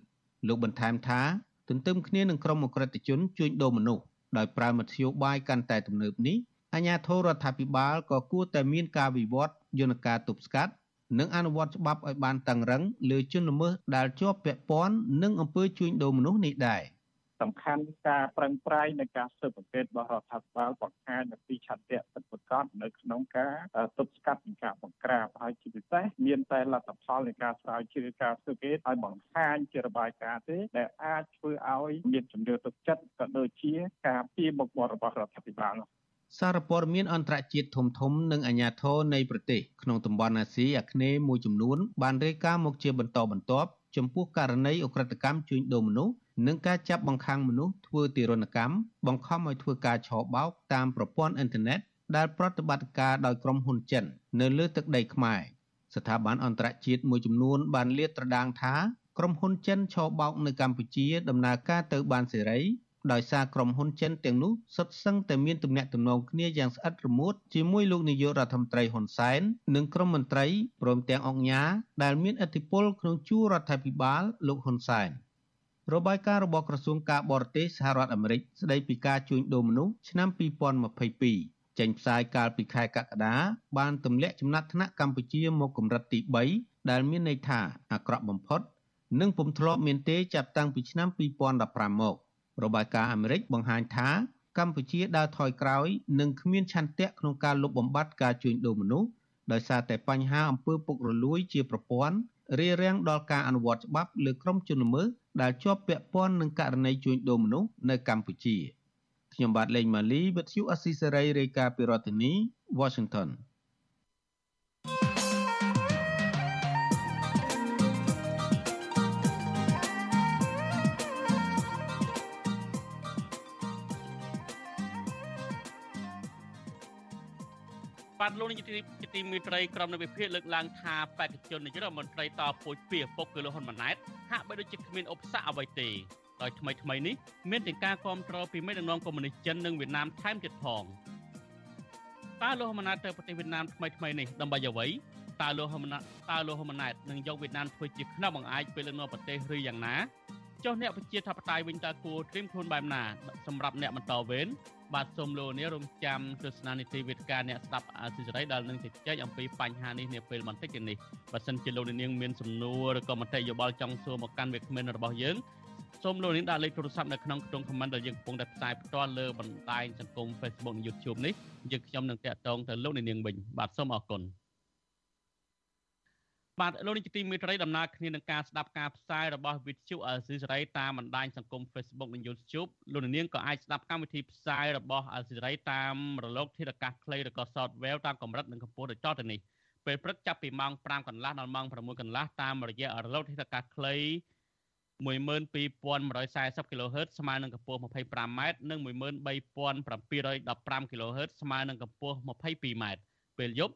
លោកបន្ថែមថាទន្ទឹមគ្នានឹងក្រុមអក្រិតជនជួញដូរមនុស្ស ដោយប្រើមធ្យោបាយកាន់តែទំនើបនេះអាជ្ញាធររដ្ឋាភិបាលក៏គួរតែមានការវិវត្តយន្តការទប់ស្កាត់និងអនុវត្តច្បាប់ឲ្យបានតឹងរឹងលើជនល្មើសដែលជាប់ពាក់ព័ន្ធនឹងអំពើជួញដូរមនុស្សនេះដែរ។ សំខាន់ការប្រឹងប្រែងនៃការស៊ើបអង្កេតរបស់រដ្ឋាភិបាលបង្ហាញអំពីឆន្ទៈពិតប្រាកដនៅក្នុងការទប់ស្កាត់និងការបង្ក្រាបហើយជាពិសេសមានតែលទ្ធផលនៃការស្រាវជ្រាវការស៊ើបអង្កេតឲ្យបង្ហាញជារបាយការណ៍ទេដែលអាចធ្វើឲ្យមានជំនឿទុកចិត្តក៏ដូចជាការពីមុខមាត់របស់រដ្ឋាភិបាលសារព័ត៌មានអន្តរជាតិធំធំនិងអាជ្ញាធរនៃប្រទេសក្នុងតំបន់អាស៊ីអាគ្នេយ៍មួយចំនួនបានរាយការណ៍មកជាបន្តបន្ទាប់ចំពោះករណីអ ுக ្រិតកម្មជួញដូរមនុស្ស និងការចាប់បង្ខាំងមនុស្សធ្វើទារុណកម្មបង្ខំឲ្យធ្វើការឆបោកតាមប្រព័ន្ធអ៊ីនធឺណិតដែលប្រតិបត្តិការដោយក្រុមហ៊ុនចិន នៅលើទឹកដីខ្មែរស្ថាប័នអន្តរជាតិមួយចំនួនបានលាតត្រដាងថាក្រុមហ៊ុនចិនឆបោកនៅកម្ពុជាដំណើរការទៅបានសេរីដោយសារក្រុមហ៊ុនចិនទាំងនោះសុទ្ធសឹងតែមានទំនាក់ទំនងគ្នាយ៉ាងស្អិតរមួតជាមួយលោកនាយករដ្ឋមន្ត្រីហ៊ុនសែននិងក្រុមមន្ត្រីព្រមទាំងអង្គការដែលមានឥទ្ធិពលក្នុងជួររដ្ឋាភិបាលលោកហ៊ុនសែន។ របាយការណ៍របស់ក្រសួងការបរទេសសហរដ្ឋអាមេរិកស្ដីពីការជួញដូរមនុស្សឆ្នាំ2022ចេញផ្សាយកាលពីខែកក្កដាបានទម្លាក់ចំណាត់ថ្នាក់កម្ពុជាមកកម្រិតទី3ដែលមានន័យថាអាក្រក់បំផុត និងពុំធ្លាប់មានទេចាប់តាំងពីឆ្នាំ2015មករបាយការណ៍អាមេរិកបង្ហាញថាកម្ពុជាដើរថយក្រោយនិងគ្មានឆន្ទៈក្នុងការលុបបំបាត់ការជួញដូរមនុស្សដោយសារតែបញ្ហាអំពើពុករលួយជាប្រព័ន្ធ រារាំងដល់ការអនុវត្តច្បាប់លើក្រុមជនល្មើសដែលជាប់ពាក់ព័ន្ធនឹងករណីជួញដូរមនុស្សនៅកម្ពុជាខ្ញុំបាទលេងម៉ាលីវិទ្យុអស៊ីសេរីរាយការណ៍ពីរដ្ឋធានី Washington បាទលោកនាយកជា ទីមេត្រីក្រុមនៅវិភាគលើកឡើងថាបេក្ខជននាយករដ្ឋមន្ត្រីតពុជពីឪពុកគឺលោកហ៊ុនម៉ាណែតហាក់បីដូចជាគ្មានឧបសគ្គអ្វីទេដោយថ្មីថ្មីនេះមានទាំងការគ្រប់គ្រងពីមេដឹកនាំកុម្មុយនីសចិននិងវៀតណាមថែមទៀតផងតើលោកហ៊ុនម៉ាណែតទៅប្រទេសវៀតណាមថ្មីថ្មីនេះដើម្បីអ្វីតើលោកហ៊ុនម៉ាណែតតើលោកហ៊ុនម៉ាណែតនឹងយកវៀតណាមធ្វើជាខ្នងបង្អែកពេលលើកនាំប្រទេសឬយ៉ាងណា ចុះអ្នកប្រជាធិបតេយ្យវិញតើគួរត្រៀមខ្លួនបែបណាសម្រាប់អ្នកបន្តវេនបាទសូមលោកនាងរងចាំទស្សនានីតិវិទ្យាអ្នកស្ដាប់អាស៊ីសេរីដែលនឹងជជែកអំពីបញ្ហានេះនាពេលបន្តិចទៀតនេះបើសិនជាលោកនាងមានសំណួរឬក៏មតិយោបល់ចង់សួរមកកាន់វាគ្មិនរបស់យើងសូមលោកនាងដាក់លេខទូរស័ព្ទនៅក្នុងខ្ទង់ comment ដែលយើងកំពុងតែផ្សាយផ្ទាល់លើបណ្ដាញសង្គម Facebook និង YouTube នេះយើងខ្ញុំនឹងតាក់ទងទៅលោកនាងវិញបាទសូមអរគុណ បាទលោកនាយកទីមេត្រីដំណើរគ្នានឹងការស្ដាប់ការផ្សាយរបស់វិទ្យុអេស៊ីសេរីតាមបណ្ដាញសង្គម Facebook និង YouTube លោកនាងក៏អាចស្ដាប់កម្មវិធីផ្សាយរបស់អេស៊ីសេរីតាមរលកធាតុអាកាសខ្លីឬក៏ Shortwave តាមកម្រិតនិងកម្ពស់ដូចតទៅនេះពេលព្រឹកចាប់ពីម៉ោង5កន្លះដល់ម៉ោង6កន្លះតាមរយៈរលកធាតុអាកាសខ្លី12140 kHz ស្មើនឹងកម្ពស់ 25m និង13715 kHz ស្មើនឹងកម្ពស់ 22m ពេលយប់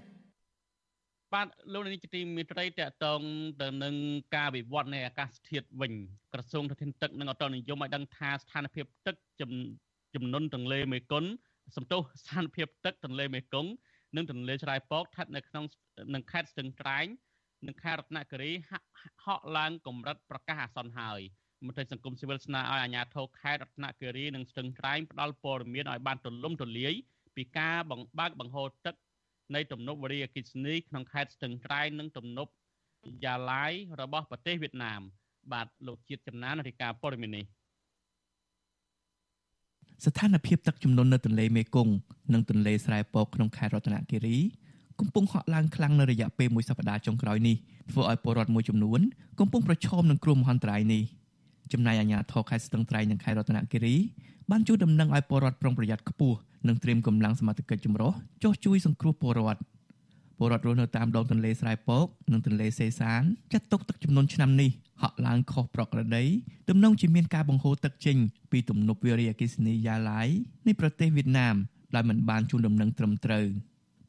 បាទលោកនាយកទីមេត្រីតកតងទៅនឹងការវិវត្តនៃអាកាសធាតុវិញក្រសួងធនធានទឹកនិងអតនិយមឲ្យដឹងថាស្ថានភាពទឹកចំនួនទន្លេមេគង្គសំទោសស្ថានភាពទឹកទន្លេមេគង្គនិងទន្លេឆ្លៃពកស្ថិតនៅក្នុងនឹងខេត្តស្ទឹងត្រែងនិងខេត្តរតនគិរីហក់ឡើងកម្រិតប្រកាសអាសន្នហើយមន្ត្រីសង្គមស៊ីវិលស្នើឲ្យអាជ្ញាធរខេត្តរតនគិរីនិងស្ទឹងត្រែងផ្ដល់ព័ត៌មានឲ្យបានទូលំទូលាយពីការបង្បើកបង្ហូរទឹក នៃទំនប់វារីអគ្គិសនីក្នុងខេត្តស្ទឹងត្រែងនិងទំនប់យ៉ាឡាយរបស់ប្រទេសវៀតណាម បាទលោកជាតិចំណានរាជការព័ត៌មាននេះស្ថានភាពទឹកជំនន់នៅទន្លេមេគង្គនិងទន្លេស្រែពកក្នុងខេត្តរតនគិរីកំពុងហក់ឡើងខ្លាំងនៅរយៈពេលមួយសប្តាហ៍ចុងក្រោយនេះធ្វើឲ្យពលរដ្ឋមួយចំនួនកំពុងប្រឈមនឹងគ្រោះមហន្តរាយនេះ ចំណែកអាជ្ញាធរខេត្តស្ទឹងត្រែងនិងខេត្តរតនគិរីបានជួយដំណឹងឲ្យពលរដ្ឋប្រុងប្រយ័ត្នខ្ពស់និងត្រៀមកម្លាំងសមត្ថកិច្ចចម្រុះចុះជួយសង្គ្រោះពលរដ្ឋពលរដ្ឋរស់នៅតាមដងទន្លេស្រែពកនិងទន្លេសេសានចាត់ទុកទឹកចំនួនឆ្នាំនេះហក់ឡើងខុសប្រក្រតីទំនងជាមានការបង្ហូរទឹកចេញពីទំនប់វារីអគ្គិសនីយ៉ាឡាយនៃប្រទេសវៀតណាមដែលមិនបានជូនដំណឹងត្រឹមត្រូវ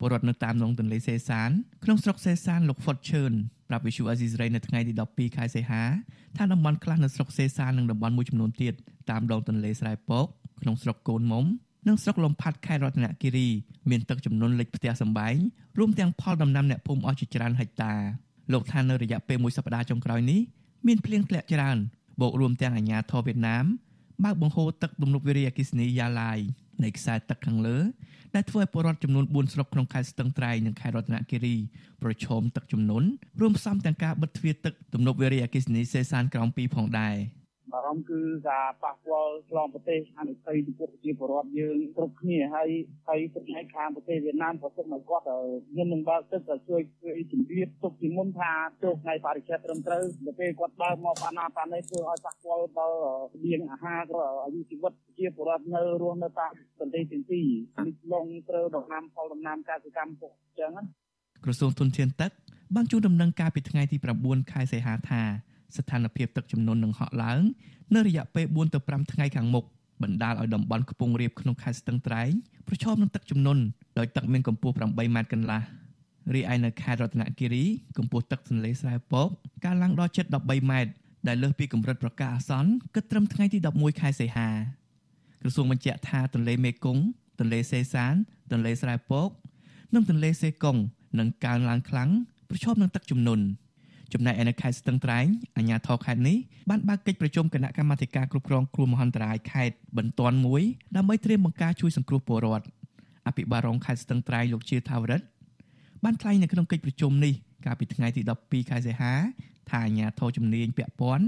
ពលរដ្ឋនៅតាមដងទន្លេសេសានក្នុងស្រុកសេសានលោកហ្វុតឈឿនប្រាប់វិសុអាស៊ីសេរីនៅថ្ងៃទី12ខែសីហាថាតំបន់ខ្លះនៅស្រុកសេសាននិងតំបន់មួយចំនួនទៀតតាមដងទន្លេស្រែពកក្នុងស្រុកកូនមុំនិងស្រុកលំផាត់ខេត្តរតនគិរីមានទឹកចំនួនលិចផ្ទះសម្បែងរួមទាំងផលដំណាំអ្នកភូមិអស់ជាច្រើនហិកតាលោកថានៅរយៈពេលមួយសប្តាហ៍ចុងក្រោយនេះមានភ្លៀងធ្លាក់ច្រើនបូករួមទាំងអាញាធរវៀតណាមបើកបង្ហូរទឹកទំនប់វារីអគ្គិសនីយ៉ាឡាយ នៃខ្សែទឹកខាងលើដែលធ្វើឲ្យពលរដ្ឋចំនួន4ស្រុកក្នុងខេត្តស្ទឹងត្រែងនិងខេត្តរតនគិរីប្រឈមទឹកជំនន់រួមផ្សំទាំងការបិទទ្វារទឹកទំនប់វារីអគ្គិសនីសេសានក្រោម2ផងដែរ។ បារម្ភគឺការប៉ះពាល់ឆ្លងប្រទេសអនុភ័យចំពោះប្រជាពលរដ្ឋយើងគ្រប់គ្នាហើយហើយទឹកឯខាងប្រទេសវៀតណាមក៏ទុកមកគាត់ខ្ញុំនឹងបើកទឹកទៅជួយជួយជំរាបទុកពីមុនថាទោះថ្ងៃបរិច្ឆេទត្រឹមត្រូវដល់ពេលគាត់បើកមកបានណាបាននេះធ្វើឲ្យប៉ះពាល់ដល់លៀងអាហារក៏អាយុជីវិតជាពលរដ្ឋនៅរស់នៅតាមប្រទេសទាំងពីរនេះឡងត្រូវដំណាំផលដំណាំកសិកម្មពុកអញ្ចឹងណាក្រសួងទុនធានទឹកបានជួនដំណឹងការពីថ្ងៃទី9ខែសីហាថា ស្ថានភាពទឹកជំនន់នឹងហក់ឡើងនៅរយៈពេល4ទៅ5ថ្ងៃខាងមុខបណ្ដាលឲ្យតំបន់ខ្ពង់រាបក្នុងខេត្តស្ទឹងត្រែងប្រឈមនឹងទឹកជំនន់ដោយទឹកមានកម្ពស់8ម៉ែត្រកន្លះរីឯនៅខេត្តរតនគិរីកម្ពស់ទឹកទន្លេស្រែពកកើនឡើងដល់ជិត13ម៉ែត្រដែលលើសពីកម្រិតប្រកាសអាសន្នគិតត្រឹមថ្ងៃទី11ខែសីហាក្រសួងបញ្ជាក់ថាទន្លេមេគង្គទន្លេសេសាន ទន្លេស្រែពក និងទន្លេសេកុងនឹងកើនឡើងខ្លាំងប្រឈមនឹងទឹកជំនន់ ចំណែកឯនៅខេត្តស្ទឹងត្រែងអាជ្ញាធរខេត្តនេះបានបើកកិច្ចប្រជុំគណៈកម្មាធិការគ្រប់គ្រងគ្រោះមហន្តរាយខេត្តបន្ទាន់មួយដើម្បីត្រៀមបង្ការជួយសង្គ្រោះពលរដ្ឋអភិបាលរងខេត្តស្ទឹងត្រែងលោកជាថាវរិទ្ធបានថ្លែងនៅក្នុងកិច្ចប្រជុំនេះកាលពីថ្ងៃទី12ខែសីហាថាអាជ្ញាធរជំនាញពាក់ព័ន្ធ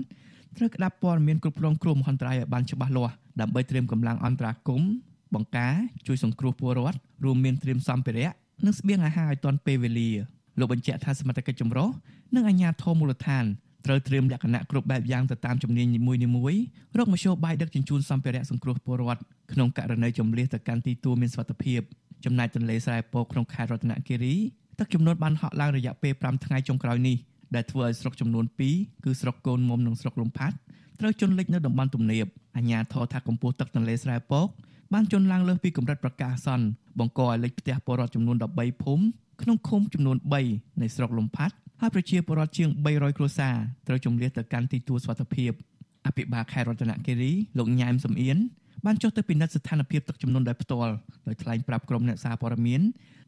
ត្រូវក្តាប់ព័ត៌មានគ្រប់គ្រងគ្រោះមហន្តរាយឲ្យបានច្បាស់លាស់ដើម្បីត្រៀមកម្លាំងអន្តរាគមន៍បង្ការជួយសង្គ្រោះពលរដ្ឋរួមមានត្រៀមសម្ភារៈនិងស្បៀងអាហារឲ្យទាន់ពេលវេលា លោកបញ្ជាក់ថាសមត្ថកិច្ចចម្រុះនិងអាជ្ញាធរមូលដ្ឋានត្រូវត្រៀមលក្ខណៈគ្រប់បែបយ៉ាងទៅតាមជំនាញនីមួយៗរកមធ្យោបាយដឹកជញ្ជូនសម្ភារៈសង្គ្រោះពលរដ្ឋក្នុងករណីចំនួនទៅកាន់ទីទួលមានសុវត្ថិភាពចំណែកទន្លេស្រែពកក្នុងខេត្តរតនគិរីទឹកចំនួនបានហក់ឡើងរយៈពេល5ថ្ងៃចុងក្រោយនេះដែលធ្វើឲ្យស្រុកចំនួន2គឺស្រុកកូនមុំនិងស្រុកលំផាត់ត្រូវជន់លិចនៅតំបន់ទំនាបអាជ្ញាធរថាកម្ពស់ទឹកទន្លេស្រែពក បានជន់ឡើងលើសពីកម្រិតប្រកាសអាសន្នបង្កឲ្យលិចផ្ទះពលរដ្ឋចំនួន13ភូមិក្នុងឃុំចំនួន3នៃស្រុកលំផាត់ហើយប្រជាពលរដ្ឋជាង300គ្រួសារត្រូវជំនះទៅកាន់ទីទួលសុវត្ថិភាពអភិបាលខេត្តរតនគិរីលោកញ៉ែមសំអៀនបានចុះទៅពិនិត្យស្ថានភាពទឹកជំនន់ដោយផ្ទាល់ដោយថ្លែងប្រាប់ក្រុមអ្នកសារព័ត៌មាន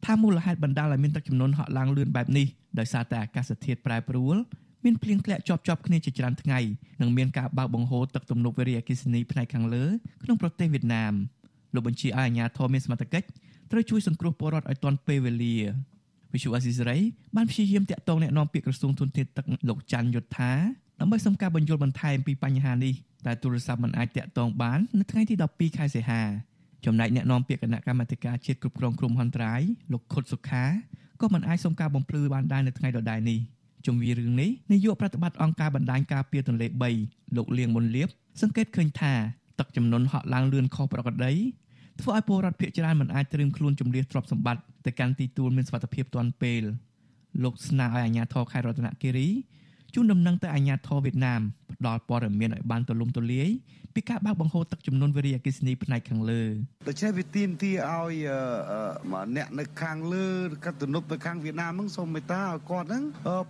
ថាមូលហេតុបណ្ដាលឲ្យមានទឹកជំនន់ហក់ឡើងលឿនបែបនេះដោយសារតែអាកាសធាតុប្រែប្រួលមានភ្លៀងធ្លាក់ជាប់ជាប់គ្នាជាច្រើនថ្ងៃនិងមានការបើកបង្ហូរទឹកទំនប់វារីអគ្គិសនីផ្នែកខាងលើក្នុងប្រទេសវៀតណាម លោកបញ្ជាឲ្យអាជ្ញាធរមានសមត្ថកិច្ចត្រូវជួយសង្គ្រោះពលរដ្ឋឲ្យទាន់ពេលវេលាវិសុវអាស៊ីសេរីបានព្យាយាមតាក់ទងអ្នកនាំពាក្យក្រសួងធនធានទឹកលោកច័ន្ទយុទ្ធាដើម្បីសុំការបញ្យល់បន្ថែមពីបញ្ហានេះតែទូរស័ព្ទមិនអាចតាក់ទងបាននៅថ្ងៃទី12ខែសីហាចំណែកអ្នកនាំពាក្យគណៈកម្មាធិការជាតិគ្រប់គ្រងគ្រោះមហន្តរាយលោកខុតសុខាក៏មិនអាចសុំការបំភ្លឺបានដែរនៅថ្ងៃដដែលនេះជុំវិញរឿងនេះនាយកប្រតិបត្តិអង្គការបណ្ដាញការពារទន្លេ3លោកលៀងមុនលៀបសង្កេតឃើញថាទឹកចំនួនហក់ឡើងលឿនខុសប្រក្រតី ធ្វើឲ្យពលរដ្ឋភៀសច្រើនមិនអាចត្រៀមខ្លួនជំនះទ្រព្យសម្បត្តិទៅកាន់ទីទួលមានសុវត្ថិភាពទាន់ពេលលោកស្នើឲ្យអាជ្ញាធរខេត្តរតនគិរីជូនដំណឹងទៅអាជ្ញាធរវៀតណាមផ្ដល់ព័ត៌មានឲ្យបានទូលំទូលាយពីការបើកបង្ហូរទឹកចំនួនវិរិយអគិសនីផ្នែកខាងលើដូច្នេះវាទាមទារឲ្យអ្នកនៅខាងលើកាត់ទំនប់ទៅខាងវៀតណាមហ្នឹងសូមមេត្តាឲ្យគាត់ហ្នឹង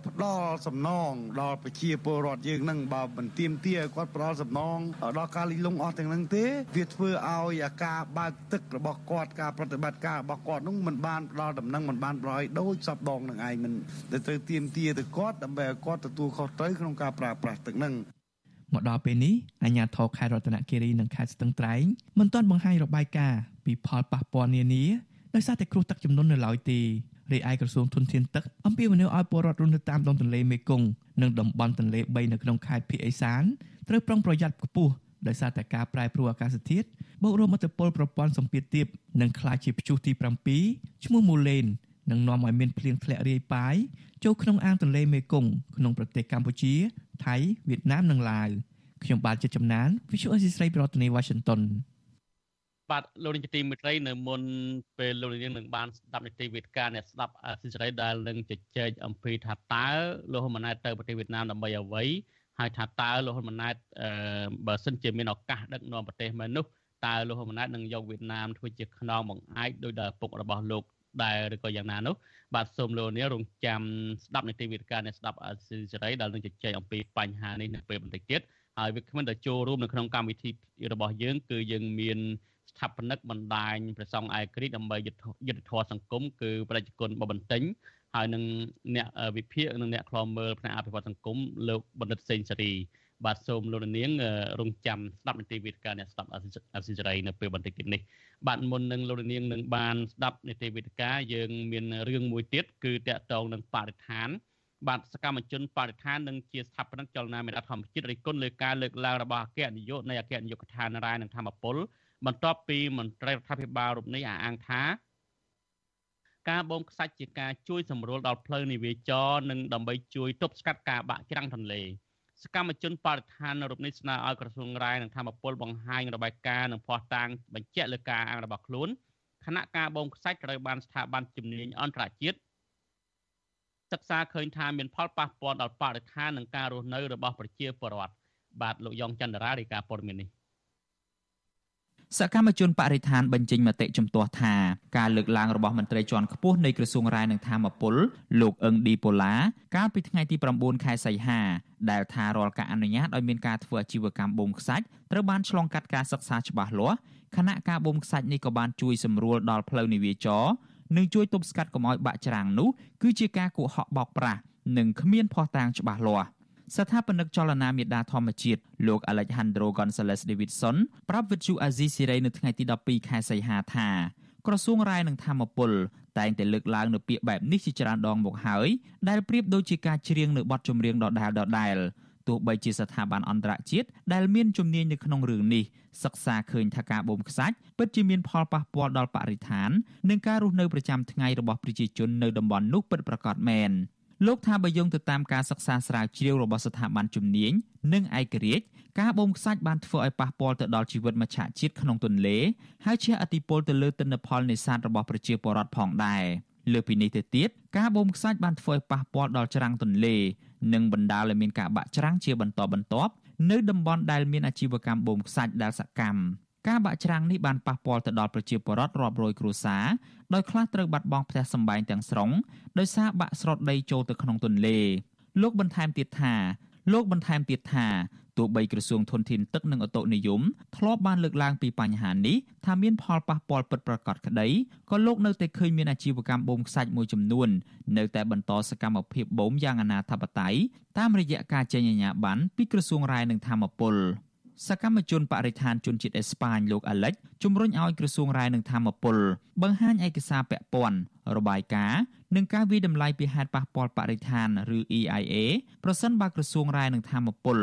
ផ្ដល់សំណងដល់ប្រជាពលរដ្ឋយើងហ្នឹងបើមិនទាមទារឲ្យគាត់ផ្ដល់សំណងដល់ការលិលងអស់ទាំងហ្នឹងទេវាធ្វើឲ្យការបើកទឹករបស់គាត់ការប្រតិបត្តិការរបស់គាត់ហ្នឹងមិនបានផ្ដល់ដំណឹងមិនបានប្រយដូចសពដងនឹងឯងមិនដែលត្រូវទាមទារទៅគាត់ដើម្បីឲ្យគាត់ទទួលខុសត្រូវក្នុងការប្រើប្រាស់ទឹកហ្នឹង មកដល់ពេលនេះអាជ្ញាធរខេត្តរតនគិរីនិងខេត្តស្ទឹងត្រែងមិនទាន់បង្ហាញរបាយការណ៍ពីផលប៉ះពាល់នានាដោយសារតែគ្រោះទឹកជំនន់នៅឡើយទេរាយឯកក្រសួងធនធានទឹកអំពាវនាវឲ្យពលរដ្ឋរស់នៅតាមដងទន្លេមេគង្គនិងតំបន់ទន្លេ3នៅក្នុងខេត្តភៀកអេសានត្រូវប្រុងប្រយ័ត្នខ្ពស់ដោយសារតែការប្រែប្រួលអាកាសធាតុបូករួមអត្តពលប្រព័ន្ធសម្ពាធទាបនិងខ្លាចជាព្យុះទី7ឈ្មោះមូឡេន នឹងនាំឲ្យមានភ្លៀងធ្លាក់រាយប៉ាយចូលក្នុងអាងទន្លេមេគង្គក្នុងប្រទេសកម្ពុជា ថៃវៀតណាមនិងឡាវខ្ញុំបាទជាចំណាន Visual Assisray ប្រធានាទី Washington បាទលោកនាយកទីមេត្រីនៅមុនពេលលោកនាងនឹងបានស្ដាប់នីតិវិទ្យាអ្នកស្ដាប់អសិរ័យដែលនឹងជជែកអំពីថាតើលោកហ៊ុនម៉ាណែតទៅប្រទេសវៀតណាមដើម្បីអ្វីហើយថាតើលោកហ៊ុនម៉ាណែតបើសិនជាមានឱកាសដឹកនាំប្រទេសមែននោះតើលោកហ៊ុនម៉ាណែតនឹងយកវៀតណាមធ្វើជាខ្នងបង្អែកដោយដែលពុករបស់លោក ដែរឬក៏យ៉ាងណានោះបាទសូមលោកនាងរងចាំស្ដាប់នីតិវិទ្យាអ្នកស្ដាប់អសិរ័យដែលនឹងជជែកអំពីបញ្ហានេះនៅពេលបន្តិចទៀតហើយវាគ្មិនតែចូលរួមនៅក្នុងកម្មវិធីរបស់យើង គឺយើងមានស្ថាបនិកបណ្ដាញព្រះសង្ឃឯក្រិចដើម្បីយុទ្ធធម៌សង្គមគឺប្រជាជនបបន្ទិញហើយនឹងអ្នកវិភាគនិងអ្នកខ្លាំមើលផ្នែកអភិវឌ្ឍសង្គមលោកបណ្ឌិតសេងសេរី បាទសូមលោកនាងរងចាំស្ដាប់នីតិវិទ្យាអ្នកស្ដាប់អសិរ័យនៅពេលបន្តិចទៀតនេះបាទមុននឹងលោកនាងនឹងបានស្ដាប់នីតិវិទ្យាយើងមានរឿងមួយទៀតគឺតកតងនឹងបរិស្ថានបាទសកម្មជនបរិស្ថាននិងជាស្ថាបនិកចលនាមេដាធម្មជាតិរិះគន់លើការលើកឡើងរបស់អគ្គនាយកនៃអគ្គនាយកដ្ឋានរាយនឹងធម្មពលបន្ទាប់ពីមន្ត្រីរដ្ឋាភិបាលរូបនេះអះអាងថាការបូមខ្សាច់ជាការជួយសម្រួលដល់ផ្លូវនាវាចរនិងដើម្បីជួយទប់ស្កាត់ការបាក់ច្រាំងទន្លេ សកម្មជនបរិស្ថានរូបនេះស្នើឲ្យក្រសួងរាយនឹងធម្មពលបង្ហាញរបាយការណ៍និងភ័ស្តុតាងបញ្ជាក់លើការអាងរបស់ខ្លួនគណៈការបូមខ្សាច់ត្រូវបានស្ថាប័នជំនាញអន្តរជាតិសិក្សាឃើញថាមានផលប៉ះពាល់ដល់បរិស្ថាននិងការរស់នៅរបស់ប្រជាពលរដ្ឋបាទលោកយ៉ងចន្ទរារាយការណ៍ព័ត៌មាននេះ សកម្មជនបរិស្ថានបញ្ចេញមតិជំទាស់ថាការលើកឡើងរបស់មន្ត្រីជាន់ខ្ពស់នៃក្រសួងរាយនឹងធម្មពលលោកអឹងឌីប៉ូឡាកាលពីថ្ងៃទី9ខែសីហាដែលថារាល់ការអនុញ្ញាតឲ្យមានការធ្វើអាជីវកម្មបូមខ្សាច់ត្រូវបានឆ្លងកាត់ការសិក្សាច្បាស់លាស់ខណៈការបូមខ្សាច់នេះក៏បានជួយសម្រួលដល់ផ្លូវនាវាចរនិងជួយទប់ស្កាត់កុំឲ្យបាក់ច្រាំងនោះគឺជាការកុហកបោកប្រាស់និងគ្មានភស្តុតាងច្បាស់លាស់ ស្ថាបនិកចលនាមេដាធម្មជាតិលោក Alejandro Gonzalez Davidson ប្រាប់វិទ្យុអាស៊ីសេរីនៅថ្ងៃទី12ខែសីហាថាក្រសួងរាយនឹងធម្មពលតែងតែលើកឡើងនៅពាក្យបែបនេះជាច្រើនដងមកហើយដែលប្រៀបដូចជាការច្រៀងនៅបទចម្រៀងដដែលដដែលទោះបីជាស្ថាប័នអន្តរជាតិដែលមានជំនាញនៅក្នុងរឿងនេះសិក្សាឃើញថាការបូមខ្សាច់ពិតជាមានផលប៉ះពាល់ដល់បរិស្ថាន និងការរស់នៅប្រចាំថ្ងៃរបស់ប្រជាជននៅតំបន់នោះពិតប្រាកដមែន លោកថាបើយោងទៅតាមការសិក្សាស្រាវជ្រាវរបស់ស្ថាប័នជំនាញនិងឯករាជ្យការបូមខ្សាច់បានធ្វើឲ្យប៉ះពាល់ទៅដល់ជីវិតមច្ឆជាតិក្នុងទន្លេហើយជះឥទ្ធិពលទៅលើទិន្នផលនេសាទរបស់ប្រជាពលរដ្ឋផងដែរលើពីនេះទៅទៀតការបូមខ្សាច់បានធ្វើឲ្យប៉ះពាល់ដល់ច្រាំងទន្លេនិងបណ្ដាលឲ្យមានការបាក់ច្រាំងជាបន្តបន្ទាប់នៅតំបន់ដែលមានអាជីវកម្មបូមខ្សាច់ដែលសកម្ម ការបាក់ច្រាំងនេះបានប៉ះពាល់ទៅដល់ប្រជាពលរដ្ឋរាប់រយគ្រួសារដោយខ្លះត្រូវបាត់បង់ផ្ទះសម្បែងទាំងស្រុងដោយសារបាក់ស្រុតដីចូលទៅក្នុងទន្លេលោកបន្ថែមទៀតថាលោកបន្ថែមទៀតថាទោះបីក្រសួងធនធានទឹកនិងអូតូនិយមធ្លាប់បានលើកឡើងពីបញ្ហានេះថាមានផលប៉ះពាល់ពិតប្រាកដក្តីក៏លោកនៅតែឃើញមានអាជីវកម្មបូមខ្សាច់មួយចំនួននៅតែបន្តសកម្មភាពបូមយ៉ាងអនាធបត័យតាមរយៈការចេញអាជ្ញាប័ណ្ណពីក្រសួងរាយនឹងធម្មពល សកម្មជនបរិស្ថានជនជាតិអេស្ប៉ាញលោកអាលិចជំរុញឲ្យក្រសួងរាយនឹងធម្មពល បង្ហាញឯកសារពាក់ព័ន្ធរបាយការណ៍និងការវិតម្លៃពីហេតុប៉ះពាល់បរិស្ថានឬ EIA ប្រសិនបើក្រសួងរាយនឹងធម្មពល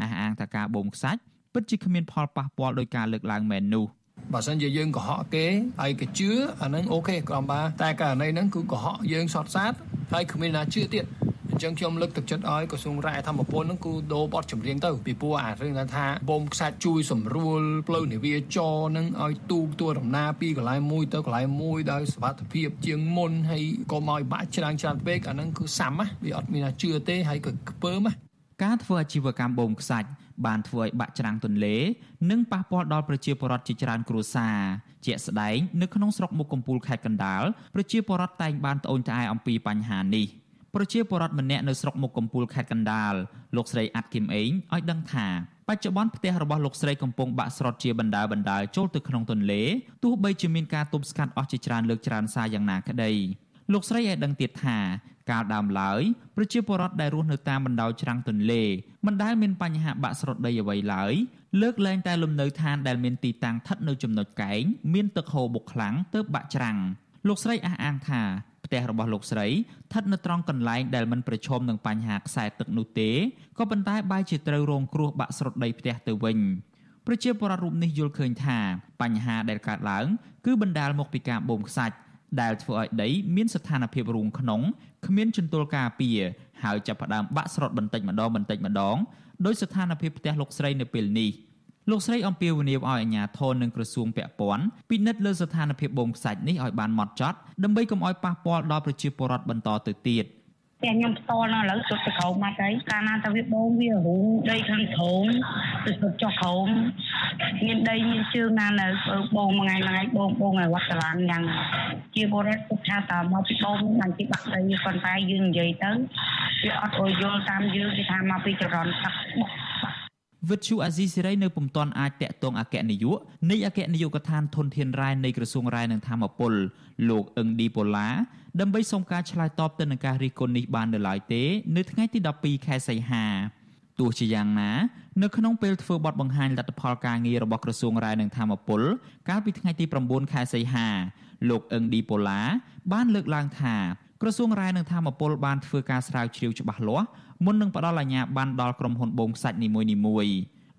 អះអាងថាការបូមខ្សាច់ពិតជាគ្មានផលប៉ះពាល់ដោយការលើកឡើងមែននោះបើសិនជាយើងកុហកគេហើយក៏ជឿអានឹងអូខេក៏បានតែករណីហ្នឹងគឺកុហកយើងសតសាតហើយគ្មានណាជឿទៀតអ ញ្ចឹងខ្ញុំលើកទឹកចិត្តឲ្យក្រសួងរាយធម្មពលហ្នឹងគឺដូរបទចម្រៀងទៅពីព្រោះអារឿងថាបូមខ្សាច់ជួយសម្រួលផ្លូវនាវាចរហ្នឹងឲ្យទូកទួដំណើរពីកន្លែងមួយទៅកន្លែងមួយដោយសុវត្ថិភាពជាងមុនហើយកុំឲ្យបាក់ច្រើនច្រើនពេកអាហ្នឹងគឺសាំណាវាអត់មានណាជឿទេហើយក៏ខ្ពើមណាការធ្វើអាជីវកម្មបូមខ្សាច់បានធ្វើឲ្យបាក់ច្រាំងទន្លេ និងប៉ះពាល់ដល់ប្រជាពលរដ្ឋជាច្រើនគ្រួសារជាក់ស្ដែងនៅក្នុងស្រុកមុខកំពូលខេត្តកណ្ដាលប្រជាពលរដ្ឋតែងបានត្អូញត្អែអំពីបញ្ហានេះ។ ប្រជាពលរដ្ឋម្នាក់នៅស្រុកមុខកំពូលខេត្តកណ្ដាលលោកស្រីអាត់គឹមអេងឲ្យដឹងថាបច្ចុប្បន្នផ្ទះរបស់លោកស្រីកំពុងបាក់ស្រុតជាបណ្ដាបណ្ដាចូលទៅក្នុងទន្លេទោះបីជាមានការទប់ស្កាត់អស់ជាច្រើនលើកច្រើនសារយ៉ាងណាក្តីលោកស្រីឲ្យដឹងទៀតថាកាលដើមឡើយប្រជាពលរដ្ឋដែលរស់នៅតាមបណ្ដោយច្រាំងទន្លេមិនដែលមានបញ្ហាបាក់ស្រុតដីអ្វីឡើយលើកលែងតែលំនៅឋានដែលមានទីតាំងស្ថិតនៅចំណុចកែងមានទឹកហូរបុកខ្លាំងទើបបាក់ច្រាំងលោកស្រីអះអាងថា ផ្ទះរបស់លោកស្រីស្ថិតនៅត្រង់កន្លែងដែលមិនប្រឈមនឹងបញ្ហាខ្សែទឹកនោះទេក៏ប៉ុន្តែបែរជាត្រូវរងគ្រោះបាក់ស្រុតដីផ្ទះទៅវិញប្រជាពលរដ្ឋរូបនេះយល់ឃើញថាបញ្ហាដែលកើតឡើង គឺបណ្ដាលមកពីការបូមខ្សាច់ដែលធ្វើឲ្យដីមានស្ថានភាពរូងក្នុងគ្មានជន្ទល់ការពារហើយចាប់ផ្ដើមបាក់ស្រុតបន្តិចម្ដងបន្តិចម្ដងដោយស្ថានភាពផ្ទះលោកស្រីនៅពេលនេះ លោកស្រីអំពាវនាវឲ្យអាជ្ញាធរនិងក្រសួងពាក់ព័ន្ធពិនិត្យលើស្ថានភាពបូមខ្សាច់នេះឲ្យបានម៉ត់ចត់ដើម្បីកុំឲ្យប៉ះពាល់ដល់ប្រជាពលរដ្ឋបន្តទៅទៀត។តែខ្ញុំផ្ទាល់នៅឥឡូវជត់ទៅក្រោមមកហើយកាលណាតែវាបងវារូងដីខាងក្រោមទៅជត់ចុះក្រោមមានដីមានជើងណានៅបងមួយថ្ងៃមួយថ្ងៃបងបងឲ្យវត្តកលានយ៉ាងជាបរិបទថាតើមកពីបងមិនជាបាក់ដីប៉ុន្តែយើងនិយាយទៅវាអត់អុយយល់តាមយើងគេថាមកពីចរន្តទឹកបុក វិទ្យុអាស៊ីសេរីនៅពុំទាន់អាចតាក់ទងអគ្គនាយកនៃអគ្គនាយកដ្ឋានធនធានរ៉ែនៃក្រសួងរ៉ែនិងធម្មពលលោកអឹងឌីប៉ូឡាដើម្បីសុំការឆ្លើយតបទៅនឹងការរិះគន់នេះបាននៅឡើយទេ នៅថ្ងៃទី12ខែសីហាទោះជាយ៉ាងណានៅក្នុងពេលធ្វើបទបង្ហាញលទ្ធផលការងាររបស់ក្រសួងរ៉ែនិងធម្មពល កាលពីថ្ងៃទី9ខែសីហាលោកអឹងឌីប៉ូឡាបានលើកឡើងថាក្រសួងរ៉ែនិងធម្មពលបានធ្វើការស្រាវជ្រាវច្បាស់លាស់ មុននឹងផ្ដល់អាជ្ញាប័ណ្ណដល់ក្រុមហ៊ុនបូមខ្សាច់នីមួយៗ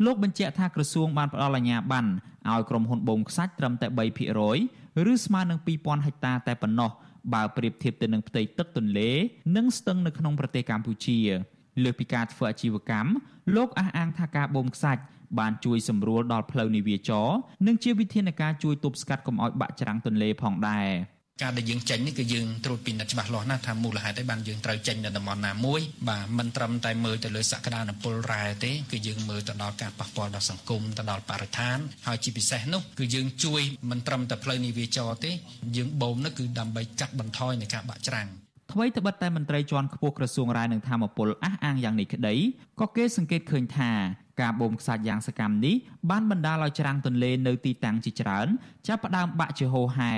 លោកបញ្ជាក់ថាក្រសួងបានផ្ដល់អាជ្ញាប័ណ្ណឲ្យក្រុមហ៊ុនបូមខ្សាច់ត្រឹមតែ3%ឬស្មើនឹង2000ហិកតាតែប៉ុណ្ណោះបើប្រៀបធៀបទៅនឹងផ្ទៃទឹកទន្លេ និងស្ទឹងនៅក្នុងប្រទេសកម្ពុជាលើសពីការធ្វើអាជីវកម្មលោកអះអាងថាការបូមខ្សាច់បានជួយសម្រួលដល់ផ្លូវនាវាចរនិងជាវិធានការជួយទប់ស្កាត់កុំឲ្យបាក់ច្រាំងទន្លេផងដែរ ការដែលយើងចេញនេះគឺយើងត្រួតពិនិត្យច្បាស់លាស់ណាស់ថាមូលហេតុអីបានយើងត្រូវចេញនៅតំបន់ណាមួយបាទមិនត្រឹមតែមើលទៅលើសក្តានុពលរ៉ែទេគឺយើងមើលទៅដល់ការប៉ះពាល់ដល់សង្គមទៅដល់បរិស្ថានហើយជាពិសេសនោះគឺយើងជួយមិនត្រឹមតែផ្លូវនាវាចរទេយើងបូមនោះគឺដើម្បីកាត់បន្ថយនៃការបាក់ច្រាំងថ្មីត្បិតតែមន្ត្រីជាន់ខ្ពស់ក្រសួងរាយនឹងធម្មពលអះអាងយ៉ាងនេះក្តីក៏គេសង្កេតឃើញថាការបូមខ្សាច់យ៉ាងសកម្មនេះបានបណ្ដាលឲ្យច្រាំងទន្លេនៅទីតាំងជាច្រើនចាប់ផ្ដើមបាក់ជាហូរហែ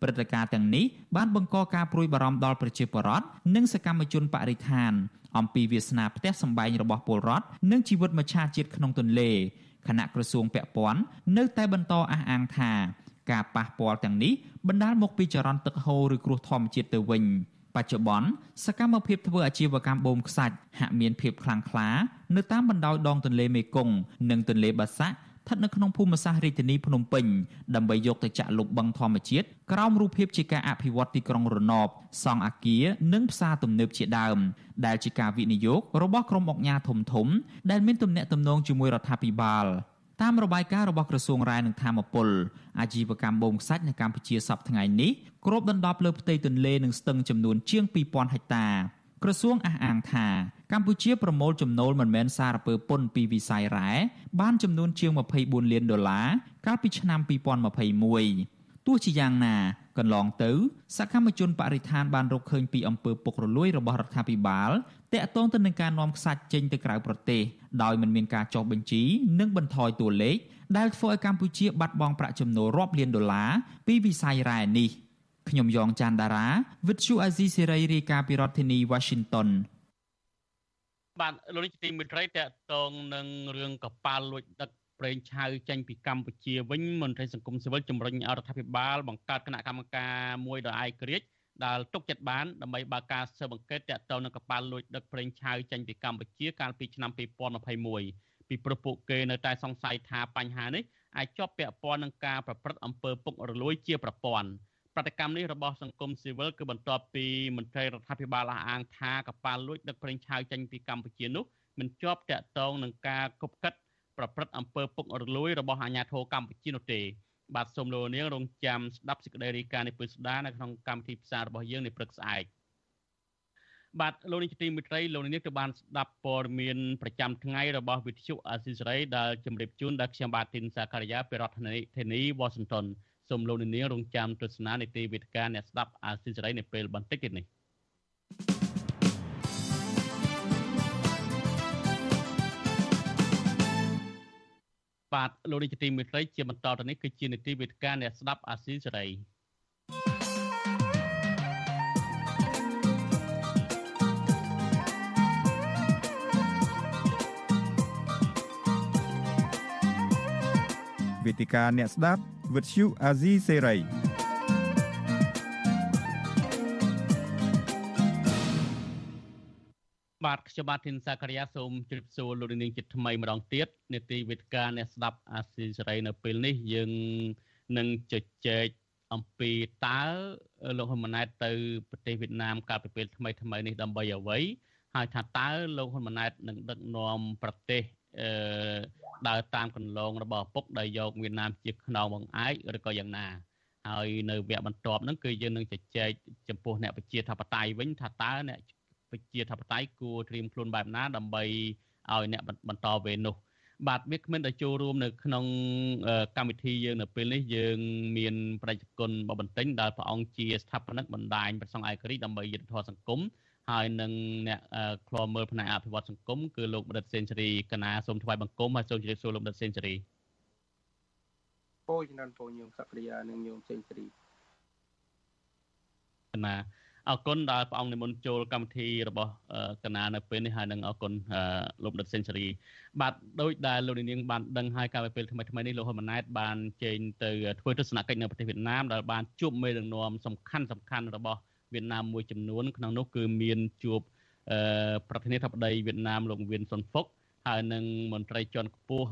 ព្រឹត្តិការណ៍ទាំងនេះបានបង្កការព្រួយបារម្ភដល់ប្រជាពលរដ្ឋនិងសកម្មជនបរិស្ថាន អំពីវាសនាផ្ទះសម្បែងរបស់ពលរដ្ឋនិងជីវិតមច្ឆជាតិក្នុងទន្លេគណៈក្រសួងពាក់ព័ន្ធនៅតែបន្តអះអាងថាការប៉ះពាល់ទាំងនេះបណ្ដាលមកពីចរន្តទឹកហូរឬគ្រោះធម្មជាតិទៅវិញបច្ចុប្បន្នសកម្មភាពធ្វើអាជីវកម្មបូមខ្សាច់ហាក់មានភាពខ្លាំងក្លានៅតាមបណ្ដោយដងទន្លេមេគង្គនិងទន្លេបាសាក់ ស្ថិតនៅក្នុងភូមិសាស្ត្ររាជធានីភ្នំពេញដើម្បីយកទៅចាក់លុបបឹងធម្មជាតិក្រោមរូបភាពជាការអភិវឌ្ឍទីក្រុងរណបសង់អគារនិងផ្សារទំនើបជាដើមដែលជាការវិនិយោគរបស់ក្រុមអង្គការធំធំ ដែលមានទំនាក់ទំនងជាមួយរដ្ឋាភិបាលតាមរបាយការណ៍របស់ក្រសួងរាយនឹងធម្មពលអាជីវកម្មបូមខ្សាច់នៅកម្ពុជាសប្តាហ៍ថ្ងៃនេះគ្របដណ្ដប់លើផ្ទៃទន្លេនិងស្ទឹងចំនួនជាង2000ហិកតា ក្រសួងអះអាងថាកម្ពុជាប្រមូលចំណូលមិនមែនសារពើពន្ធពីវិស័យរ៉ែបានចំនួនជាង24លានដុល្លារកាលពីឆ្នាំ2021ទោះជាយ៉ាងណាកន្លងទៅសកម្មជនបរិស្ថានបានរកឃើញពីអំពើពុករលួយរបស់រដ្ឋាភិបាលតាក់ទងទៅនឹងការនាំខ្សាច់ចេញទៅក្រៅប្រទេសដោយមិនមានការចុះបញ្ជីនិងបន្ថយតួលេខដែលធ្វើឲ្យកម្ពុជាបាត់បង់ប្រាក់ចំណូលរាប់លានដុល្លារពីវិស័យរ៉ែនេះ ខ្ញុំយ៉ងច័ន្ទដារាវិទ្យុអាស៊ីសេរីរាយការណ៍ពីរដ្ឋធានី Washington បាទលោកនេះទីមិត្តរីតកតងនឹងរឿងកប៉ាល់លួចដឹកប្រេងឆៅចេញពីកម្ពុជាវិញមន្ត្រីសង្គមស៊ីវិលជំរុញរដ្ឋាភិបាលបង្កើតគណៈកម្មការមួយដោយឯករាជ្យដែលទុកចិត្តបានដើម្បីបើកការស៊ើបអង្កេតតាក់ទងនឹងកប៉ាល់លួចដឹកប្រេងឆៅចេញពីកម្ពុជាកាលពីឆ្នាំ2021ពីព្រោះពួកគេនៅតែសង្ស័យថាបញ្ហានេះអាចជាប់ពាក់ព័ន្ធនឹងការប្រព្រឹត្តអំពើពុករលួយជាប្រព័ន្ធ ប្រតិកម្មនេះរបស់សង្គមស៊ីវិលគឺបន្ទាប់ពីមន្ត្រីរដ្ឋាភិបាលអះអាងថាកប៉ាល់លួចដឹកប្រេងឆៅចេញពីកម្ពុជានោះមិនជាប់តាក់ទងនឹងការគប់កិតប្រព្រឹត្តអំពើពុករលួយរបស់អាជ្ញាធរកម្ពុជានោះទេបាទសូមលោកនាងរងចាំស្ដាប់សេចក្តីរាយការណ៍នេះពឹស្ដានៅក្នុងកម្មវិធីផ្សាយរបស់យើងនៅព្រឹកស្អែកបាទលោកនាយកទីមេត្រីលោកនាងក៏បានស្ដាប់ព័ត៌មានប្រចាំថ្ងៃរបស់វិទ្យុអាស៊ីសេរីដែលជម្រាបជូនដល់ខ្ញុំបាទទីនសាការីយ៉ាពីរដ្ឋធានី Washington សូមលោកនាងរងចាំទស្សនានីតិវិទ្យាអ្នកស្ដាប់អាស៊ីសេរីនៅពេលបន្តិចទៀតនេះបាទលោកនាយកទីមេត្រីជាបន្តទៅនេះគឺជានីតិវិទ្យាអ្នកស្ដាប់អាស៊ីសេរីវេទិកាអ្នកស្ដាប់ វិទ្យុអាស៊ីសេរីបាទខ្ញុំបាទធីនសាករិយាសូមជម្រាបសួរលោកនាងជាថ្មីម្ដងទៀតនេតិវេទិកាអ្នកស្ដាប់អាស៊ីសេរីនៅពេលនេះយើងនឹងជជែកអំពីតើលោកហ៊ុនម៉ាណែតទៅប្រទេសវៀតណាមកាលពីពេលថ្មីថ្មីនេះដើម្បីអ្វីហើយថាតើលោកហ៊ុនម៉ាណែតនឹងដឹកនាំប្រទេសអឺ ដើរតាមគន្លងរបស់ពុកដែលយកវៀតណាមជាខ្នងបង្អែកឬក៏យ៉ាងណាហើយនៅវគ្គបន្ទាប់ហ្នឹងគឺយើងនឹងជជែកចំពោះអ្នកប្រជាធិបតេយ្យវិញថាតើអ្នកប្រជាធិបតេយ្យគួរត្រៀមខ្លួនបែបណាដើម្បីឲ្យអ្នកបន្តវេននោះបាទវាគ្មិនដែលចូលរួមនៅក្នុងកម្មវិធីយើងនៅពេលនេះយើងមានប្រជាជនបបន្ទិញដែលព្រះអង្គជាស្ថាបនិកបណ្ដាញប្រសង់ឯករាជ្យដើម្បីយុទ្ធធម៌សង្គម ហើយនឹងអ្នកឃ្លាំមើលផ្នែកអភិវឌ្ឍសង្គមគឺលោកបណ្ឌិតសេនស៊ូរីកណាសូមថ្លែងបង្គំហើយសូមជម្រាបសួរលោកបណ្ឌិតសេនស៊ូរីពោជំនាន់ពោញោមសក្តិយានិងញោមសេនស៊ូរីកណាអរគុណដែលព្រះអង្គនិមន្តចូលកម្មវិធីរបស់កណានៅពេលនេះហើយនឹងអរគុណលោកបណ្ឌិតសេនស៊ូរីបាទដោយដែលលោកនាងបានដឹងហើយកាលពេលថ្មីថ្មីនេះលោកហ៊ុនម៉ាណែតបានចេញទៅធ្វើទស្សនកិច្ចនៅប្រទេសវៀតណាមដែលបានជួបមេដឹកនាំសំខាន់សំខាន់របស់ វៀតណាមមួយចំនួនក្នុងនោះគឺមានជួបប្រធានាធិបតីវៀតណាមលោកវៀនសុនហ្វុកហើយនឹងមន្ត្រីជាន់ខ្ពស់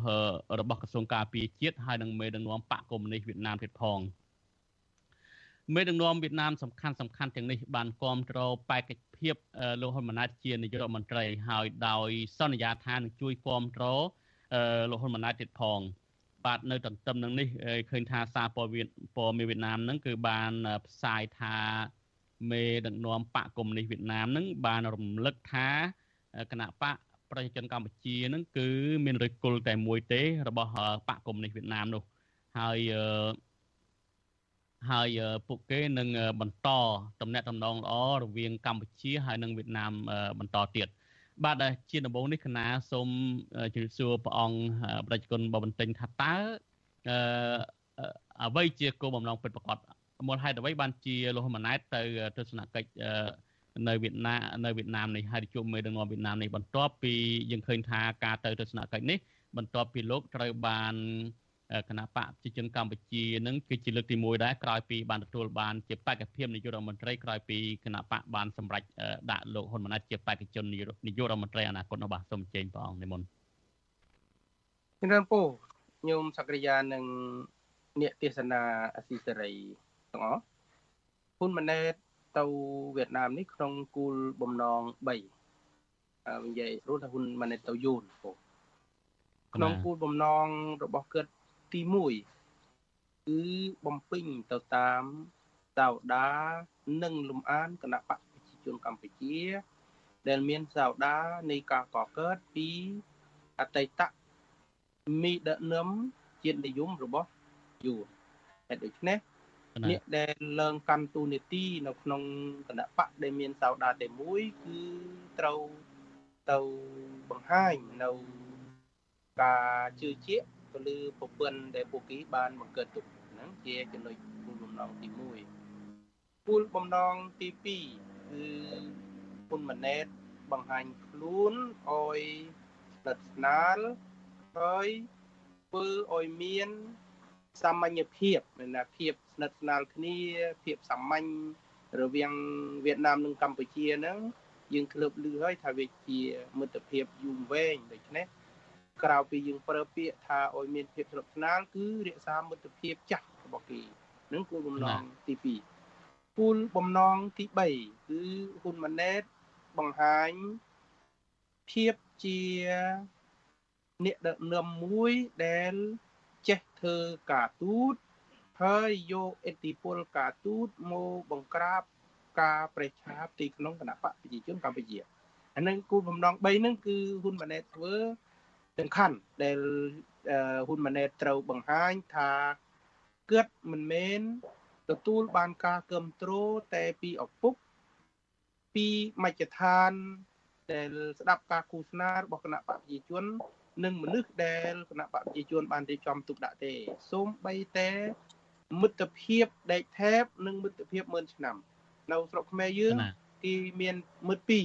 របស់ក្រសួងការពារជាតិហើយនឹងមេដឹកនាំបកកុម្មុយនីសវៀតណាមទៀតផងមេដឹកនាំវៀតណាមសំខាន់សំខាន់ទាំងនេះបានគ្រប់គ្រងបេក្ខភាពលោកហ៊ុនម៉ាណែតជានាយករដ្ឋមន្ត្រីហើយដោយសន្យាថានឹងជួយគ្រប់គ្រងលោកហ៊ុនម៉ាណែតទៀតផងបាទនៅទន្ទឹមនឹងនេះឃើញថាសារព័ត៌មានព័ត៌មានវៀតណាមហ្នឹងគឺបានផ្សាយថា មេដឹកនាំបកកុម្មុយនីសវៀតណាមនឹងបានរំលឹកថាគណៈបកប្រជាជនកម្ពុជានឹងគឺមានឫសគល់តែមួយទេ របស់បកកុម្មុយនីសវៀតណាមនោះហើយហើយពួកគេនឹងបន្តតំណែងតំណងល្អរវាងកម្ពុជាហើយនិងវៀតណាមបន្តទៀតបាទជាដំបូងនេះគណៈសូមជម្រាបសួរព្រះអង្គប្រជាជនបបន្ទិញថាតើអ្វីជាគោលបំណងពិតប្រាកដ មូលហេតុអ្វីបានជាលោកហ៊ុនម៉ាណែតទៅទស្សនកិច្ចនៅវៀតណាមនៅវៀតណាមនេះហើយជួបមេដឹកនាំវៀតណាមនេះបន្ទាប់ពីយើងឃើញថាការទៅទស្សនកិច្ចនេះបន្ទាប់ពីលោកត្រូវបានគណៈបកប្រជាជនកម្ពុជានឹងគឺជាលើកទី1ដែរក្រោយពីបានទទួលបានជាបេក្ខភាពនាយករដ្ឋមន្ត្រីក្រោយពីគណៈបកបានសម្រេចដាក់លោកហ៊ុនម៉ាណែតជាបេក្ខជននាយករដ្ឋមន្ត្រីអនាគតនោះបាទសូមអញ្ជើញព្រះអង្គនិមន្តជំរាបពូញោមសក្តិយានិងអ្នកទេសនាអស៊ីសេរី ទាំងអស់ហ៊ុនម៉ាណែតទៅវៀតណាមនេះក្នុងគូលបំណង3និយាយរួចថាហ៊ុនម៉ាណែតទៅយូនបងក្នុងគូលបំណងរបស់គាត់ទី1គឺបំពេញទៅតាមសោដានិងលំអានគណៈបកប្រជាជនកម្ពុជា ដែលមានសោដានៃការកកើតពីអតីតមីដឹកនាំជាតិនិយមរបស់យួនហេតុដូច្នេះ អ្នកដែលឡើងកាន់ទូនីតិនៅក្នុងគណៈបកដែលមានសោដាតែមួយគឺត្រូវទៅបង្ហាញនៅការជឿជាក់ទៅលើប្រព័ន្ធដែលពួកគេបានបង្កើតទុកហ្នឹងជាចំណុចគោលបំណងទី1គោលបំណងទី2គឺគុណម៉ាណែតបង្ហាញខ្លួនឲ្យស្និទ្ធស្នាលហើយធ្វើឲ្យមាន សាមញ្ញភាពមានថាភាពស្និទ្ធស្នាលគ្នា ភាពសាមញ្ញរវាងវៀតណាមនិងកម្ពុជាហ្នឹងយើងឃ្លឹបលឺហើយថាវាជាមិត្តភាពយូរវែងដូច្នេះក្រៅពីយើងប្រើពាក្យថាឲ្យមានភាពស្និទ្ធស្នាលគឺរក្សាមិត្តភាពចាស់របស់គេនឹងគោលបំណងទី2គោលបំណងទី3គឺហ៊ុនម៉ាណែតបង្ហាញភាពជាអ្នកដឹកនាំមួយដែល ចេះធ្វើការទូតហើយយកអធិពលការទូតមកបង្ក្រាបការប្រេះឆាបទីក្នុងគណៈបកប្រជាជនកម្ពុជាអានឹងគោលបំណង3ហ្នឹងគឺហ៊ុនម៉ាណែតធ្វើសំខាន់ដែលហ៊ុនម៉ាណែតត្រូវបង្ហាញថាគិតមិនមែនទទួលបានការគ្រប់គ្រងតែពីឪពុកពីមជ្ឈដ្ឋានដែលស្ដាប់ការឃោសនារបស់គណៈបកប្រជាជន និងមនុស្សដែលគណៈបកប្រជាជនបានរៀបចំទុកដាក់ទេសូម្បីតែមិត្តភាពដេកថែបនិងមិត្តភាព1ឆ្នាំនៅស្រុកខ្មែរយើងគេមានមិត្តពីរ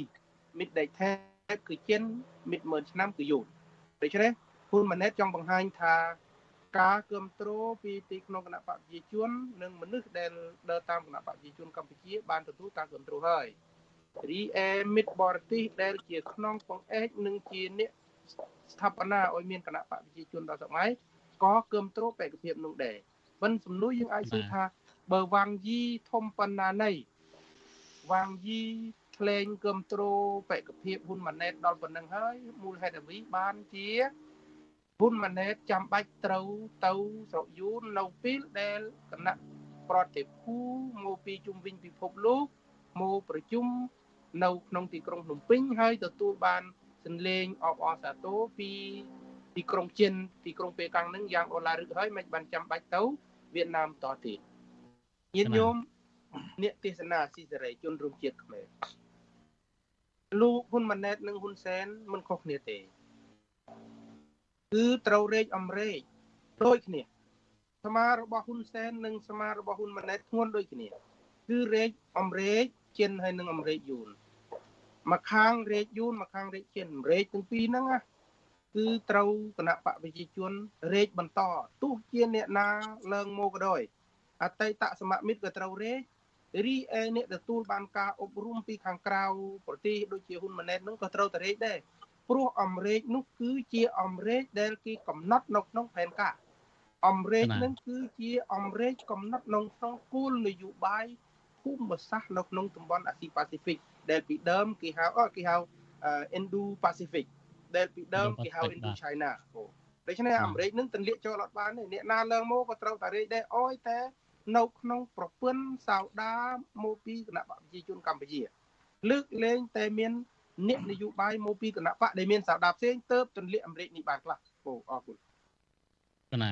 មិត្តដេកថែបគឺចិនមិត្ត1ឆ្នាំគឺយូរដូច្នេះហ៊ុនម៉ាណែតចង់បង្ហាញថាការគ្រប់គ្រងពីទីក្នុងគណៈបកប្រជាជននិងមនុស្សដែលដើរតាមគណៈបកប្រជាជនកម្ពុជាបានទទួលការគ្រប់គ្រងហើយរីឯមិត្តបរទេសដែលជាខ្នងពងអេកនិងជាអ្នក ស្ថាបនាឲ្យមានគណៈបកប្រជាជនដល់សម័យក៏គ្រប់គ្រងបេក្ខភាពនោះដែរមិនសំនួយយើងអាចសួរថាបើវាងយីធំប៉ុណ្ណាណីវាងយីក្លែងគ្រប់គ្រងបេក្ខភាពហ៊ុនម៉ាណែតដល់ប៉ុណ្ណឹងហើយមូលហេតុអ្វីបានជាហ៊ុនម៉ាណែតចាំបាច់ត្រូវទៅស្រុកយួននៅពេលដែលគណៈប្រតិភូមកពីជុំវិញពិភពលោកមកប្រជុំនៅក្នុងទីក្រុងភ្នំពេញហើយទទួលបាន សន្លេងអបអរសាទរពីទីក្រុងចិនទីក្រុងប៉េកាំងនឹងយ៉ាងអូឡារឹកហើយមិនបានចាំបាច់ទៅវៀតណាមតទៀតញាតិញោមអ្នកទេសនាស៊ីសេរីជនរួមជាតិខ្មែរលោកហ៊ុនម៉ាណែតនិងហ៊ុនសែនមិនខុសគ្នាទេគឺត្រូវរែកអំរែកដូចគ្នាសមារបស់ហ៊ុនសែននិងសមារបស់ហ៊ុនម៉ាណែតធ្ងន់ដូចគ្នា គឺរែកអំរែកចិនហើយនិងអំរែកយួន មកខាងរែកយួនមកខាងរែកចិនរែកទាំងពីរហ្នឹងណាគឺត្រូវគណៈបកប្រជាជនរែកបន្តទោះជាអ្នកណាឡើងមកក៏ដោយអតីតសមមិត្តក៏ត្រូវរែករីឯអ្នកទទួលបានការអប់រំពីខាងក្រៅប្រទេសដូចជាហ៊ុនម៉ាណែតនឹងក៏ត្រូវតែរែកដែរព្រោះអមរេចនោះគឺជាអមរេចដែលគេកំណត់នៅក្នុងផែនការអមរេចនឹងគឺជាអមរេចកំណត់នៅក្នុងគោលនយោបាយភូមិសាស្ត្រនៅក្នុងតំបន់អាស៊ីប៉ាស៊ីហ្វិក ដែលពីដើមគេហៅអគេហៅ Indo Pacific ដែលពីដើមគេហៅ Indo China ដូច្នេះអាមេរិកនឹងទន្លាក់ចូលអត់បានទេអ្នកណាឡើងមកក៏ត្រូវតែរេកដែរអោយតែនៅក្នុងប្រព័ន្ធសោដាមកពីគណៈបកប្រជាជនកម្ពុជា លើកលែងតែមានអ្នកនយោបាយមកពីគណៈបកដែលមានសាដាផ្សេងទៅទន្លាក់អាមេរិកនេះបានខ្លះអូអរគុណណា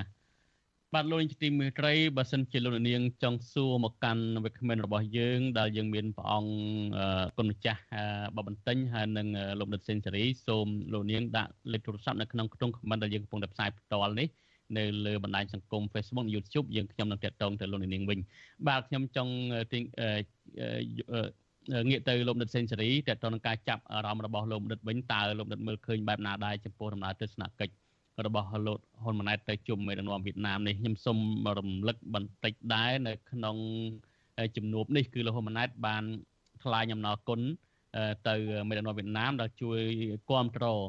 បាទលោកនាងទីមេត្រីបើសិនជាលោកនាងចង់សួរមកកាន់វិក្កាមិនរបស់យើង ដែលយើងមានព្រះអង្គគុណម្ចាស់បបន្ទិញហើយនិងលោកដិតសេនស៊ូរីសូមលោកនាងដាក់លេខទូរស័ព្ទនៅក្នុងក្នុងខមមិនដែលយើងកំពុងតែផ្សាយផ្ទាល់នេះនៅលើបណ្ដាញសង្គម Facebook YouTube យើងខ្ញុំនឹងតាក់ទងទៅលោកនាងវិញបាទខ្ញុំចង់ងាកទៅលោកដិតសេនស៊ូរីតើតើនឹងការចាប់អារម្មណ៍របស់លោកដិតវិញតើលោកដិតមើលឃើញបែបណាដែរចំពោះដំណើរទស្សនកិច្ច របស់លោកហ៊ុនម៉ាណែតទៅជុំមេដឹកនាំវៀតណាមនេះខ្ញុំសូមរំលឹកបន្តិចដែរនៅក្នុងជំនួបនេះគឺលោកហ៊ុនម៉ាណែតបានថ្លែងអំណរគុណទៅមេដឹកនាំវៀតណាមដែលជួយគ្រប់គ្រង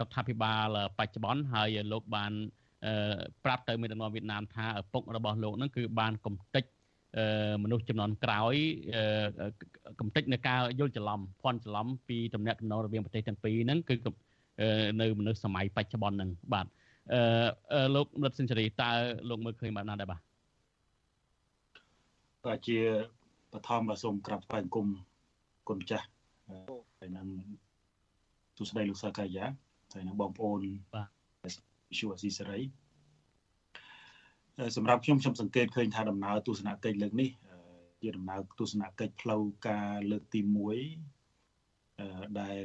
រដ្ឋាភិបាលបច្ចុប្បន្នហើយលោកបានប្រាប់ទៅមេដឹកនាំវៀតណាមថាឪពុករបស់លោកនឹងគឺបានកំទេចមនុស្សចំនួនក្រោយកំតិចនៅការយល់ច្រឡំភ័ន្តច្រឡំពីតំណែងតំណងរវាងប្រទេសទាំងពីរហ្នឹងគឺ នៅមនុស្សសម័យបច្ចុប្បន្នហ្នឹងបាទអឺលោករដ្ឋសេនស៊ូរីតើលោកមើលឃើញបែបណាដែរបាទបាទជាបឋមសូមក្រាបថ្វាយបង្គំគុណចាស់ហើយនឹងទូស្ដីលោកសាកាយាហើយនឹងបងប្អូនបាទវិសុវអស៊ីសេរីសម្រាប់ខ្ញុំខ្ញុំសង្កេតឃើញថាដំណើរទស្សនកិច្ចលើកនេះជាដំណើរទស្សនកិច្ចផ្លូវការលើកទី1 ដែល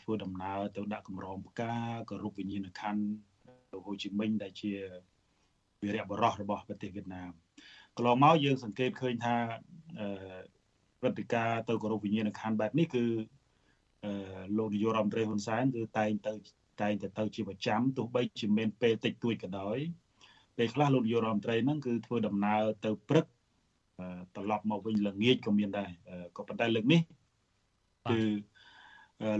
ធ្វើដំណើរទៅដាក់កម្រងផ្កាគោរពវិញ្ញាណក្ខន្ធទៅហូជីមិញដែលជាវីរៈបរោះរបស់ប្រទេសវៀតណាមកន្លងមកយើងសង្កេតឃើញថាព្រឹត្តិការណ៍ទៅគោរពវិញ្ញាណក្ខន្ធបែបនេះគឺលោកនាយករដ្ឋមន្ត្រីហ៊ុនសែនគឺតែងទៅតែងតែទៅជាប្រចាំទោះបីជាមានពេលតិចតួចក៏ដោយពេលខ្លះលោកនាយករដ្ឋមន្ត្រីហ្នឹងគឺធ្វើដំណើរទៅព្រឹកត្រឡប់មកវិញល្ងាចក៏មានដែរក៏ប៉ុន្តែលើកនេះគឺ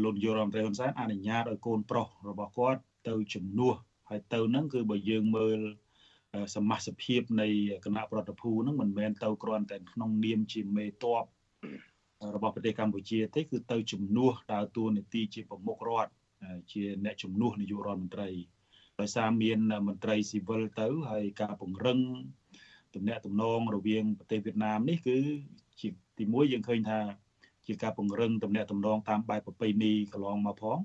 លោកនាយករដ្ឋមន្ត្រីហ៊ុនសែនអនុញ្ញាតឲ្យកូនប្រុសរបស់គាត់ទៅជំនួសហើយទៅហ្នឹងគឺបើយើងមើលសមាជិកភាពនៃគណៈប្រតិភូហ្នឹងមិនមែនទៅគ្រាន់តែក្នុងនាមជាមេតបរបស់ប្រទេសកម្ពុជាទេគឺទៅជំនួសដើរតួនាទីជាប្រមុខរដ្ឋជាអ្នកជំនួសនាយករដ្ឋមន្ត្រីដោយសារមានមន្ត្រីស៊ីវិលទៅហើយការពង្រឹងទំនាក់ទំនងរវាងប្រទេសវៀតណាមនេះគឺជាទីមួយយើងឃើញថា ជាការពង្រឹងទំនាក់ទំនងតាមបែបប្រពៃណីកន្លងមកផង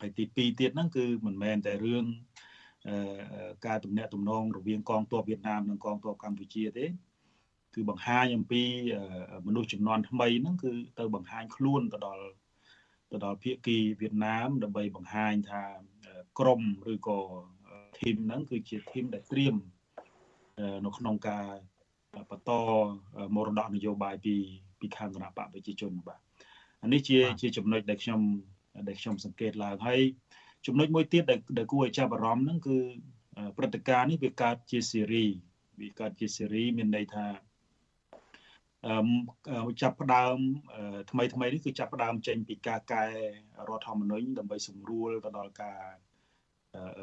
ហើយទី2ទៀតហ្នឹងគឺមិនមែនតែរឿងការទំនាក់ទំនងរវាងកងទ័ពវៀតណាមនិងកងទ័ពកម្ពុជាទេគឺបង្ហាញអំពីមនុស្សចំនួនថ្មីហ្នឹងគឺទៅបង្ហាញខ្លួនទៅដល់ទៅដល់ភៀកគីវៀតណាម ដើម្បីបង្ហាញថាក្រុមឬក៏ធីមហ្នឹងគឺជាធីមដែលត្រៀមនៅក្នុងការបន្តមរតកនយោបាយពី ពីខាងគណៈបកប្រជាជនបាទអានេះជាជាចំណុចដែលខ្ញុំដែលខ្ញុំសង្កេតឡើងហើយចំណុចមួយទៀតដែលគួរឲ្យចាប់អារម្មណ៍ហ្នឹងគឺព្រឹត្តិការណ៍នេះវាកើតជាស៊េរីវាកើតជាស៊េរីមានន័យថាអឺចាប់ផ្ដើមថ្មីថ្មីនេះគឺចាប់ផ្ដើមចេញពីការកែរដ្ឋធម្មនុញ្ញដើម្បីសម្រួលទៅដល់ការ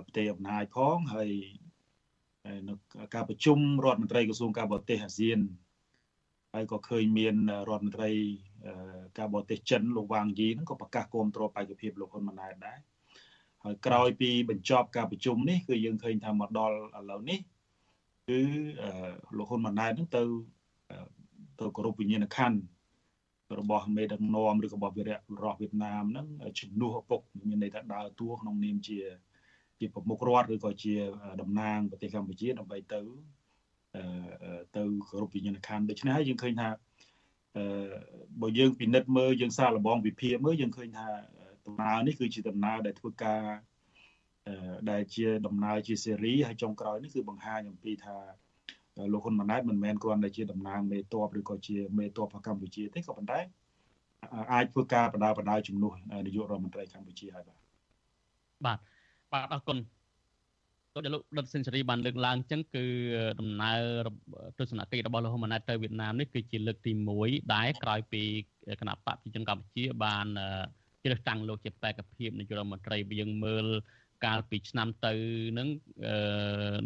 ផ្ទៃអំណាចផងហើយនៅការប្រជុំរដ្ឋមន្ត្រីក្រសួងការបរទេសអាស៊ាន ហើយក៏ឃើញមានរដ្ឋមន្ត្រីការបរទេសចិនលោកវ៉ាងយីហ្នឹងក៏ប្រកាសគាំទ្របេក្ខភាពលោកហ៊ុនម៉ាណែតដែរហហើយក្រោយពីបញ្ចប់ការប្រជុំនេះគឺយើងឃើញថាមកដល់ឥឡូវនេះគឺលោកហ៊ុនម៉ាណែតនឹងទៅទៅគោរពវិញ្ញាណក្ខន្ធរបស់មេដឹកនាំឬក៏របស់វីរៈរដ្ឋវៀតណាមហ្នឹងជំនួសឪពុកមានន័យថាដើរតួក្នុងនាមជាជាប្រមុខរដ្ឋឬក៏ជាតំណាងប្រទេសកម្ពុជាដើម្បីទៅ ទៅគោរពវិញ្ញាណក្ខន្ធដូច្នេះហើយយើងឃើញថាអឺបើយើងពិនិត្យមើលយើងសាកល្បងវិភាគមើលយើងឃើញថាដំណើរនេះគឺជាដំណើរដែលធ្វើការដែលជាដំណើរជាស៊េរីហើយចុងក្រោយនេះគឺបង្ហាញអំពីថាលោកហ៊ុនម៉ាណែតមិនមែនគ្រាន់តែជាតំណាងមេតបឬក៏ជាមេតបរបស់កម្ពុជាទេក៏ប៉ុន្តែអាចធ្វើការបដាបដាជំនួសនាយករដ្ឋមន្ត្រីកម្ពុជាហើយបាទបាទបាទអរគុណ ដូចដែលលោកដិតសេនស៊ូរីបានលើកឡើងអញ្ចឹងគឺដំណើរទស្សនកិច្ចរបស់លោកហ៊ុនម៉ាណែតទៅវៀតណាមនេះគឺជាលើកទី1ដែរក្រោយពីគណៈបកប្រជាជនកម្ពុជាបានជ្រើសតាំងលោកជាបេក្ខភាពនាយករដ្ឋមន្ត្រីយើងមើលកាលពីឆ្នាំទៅនឹង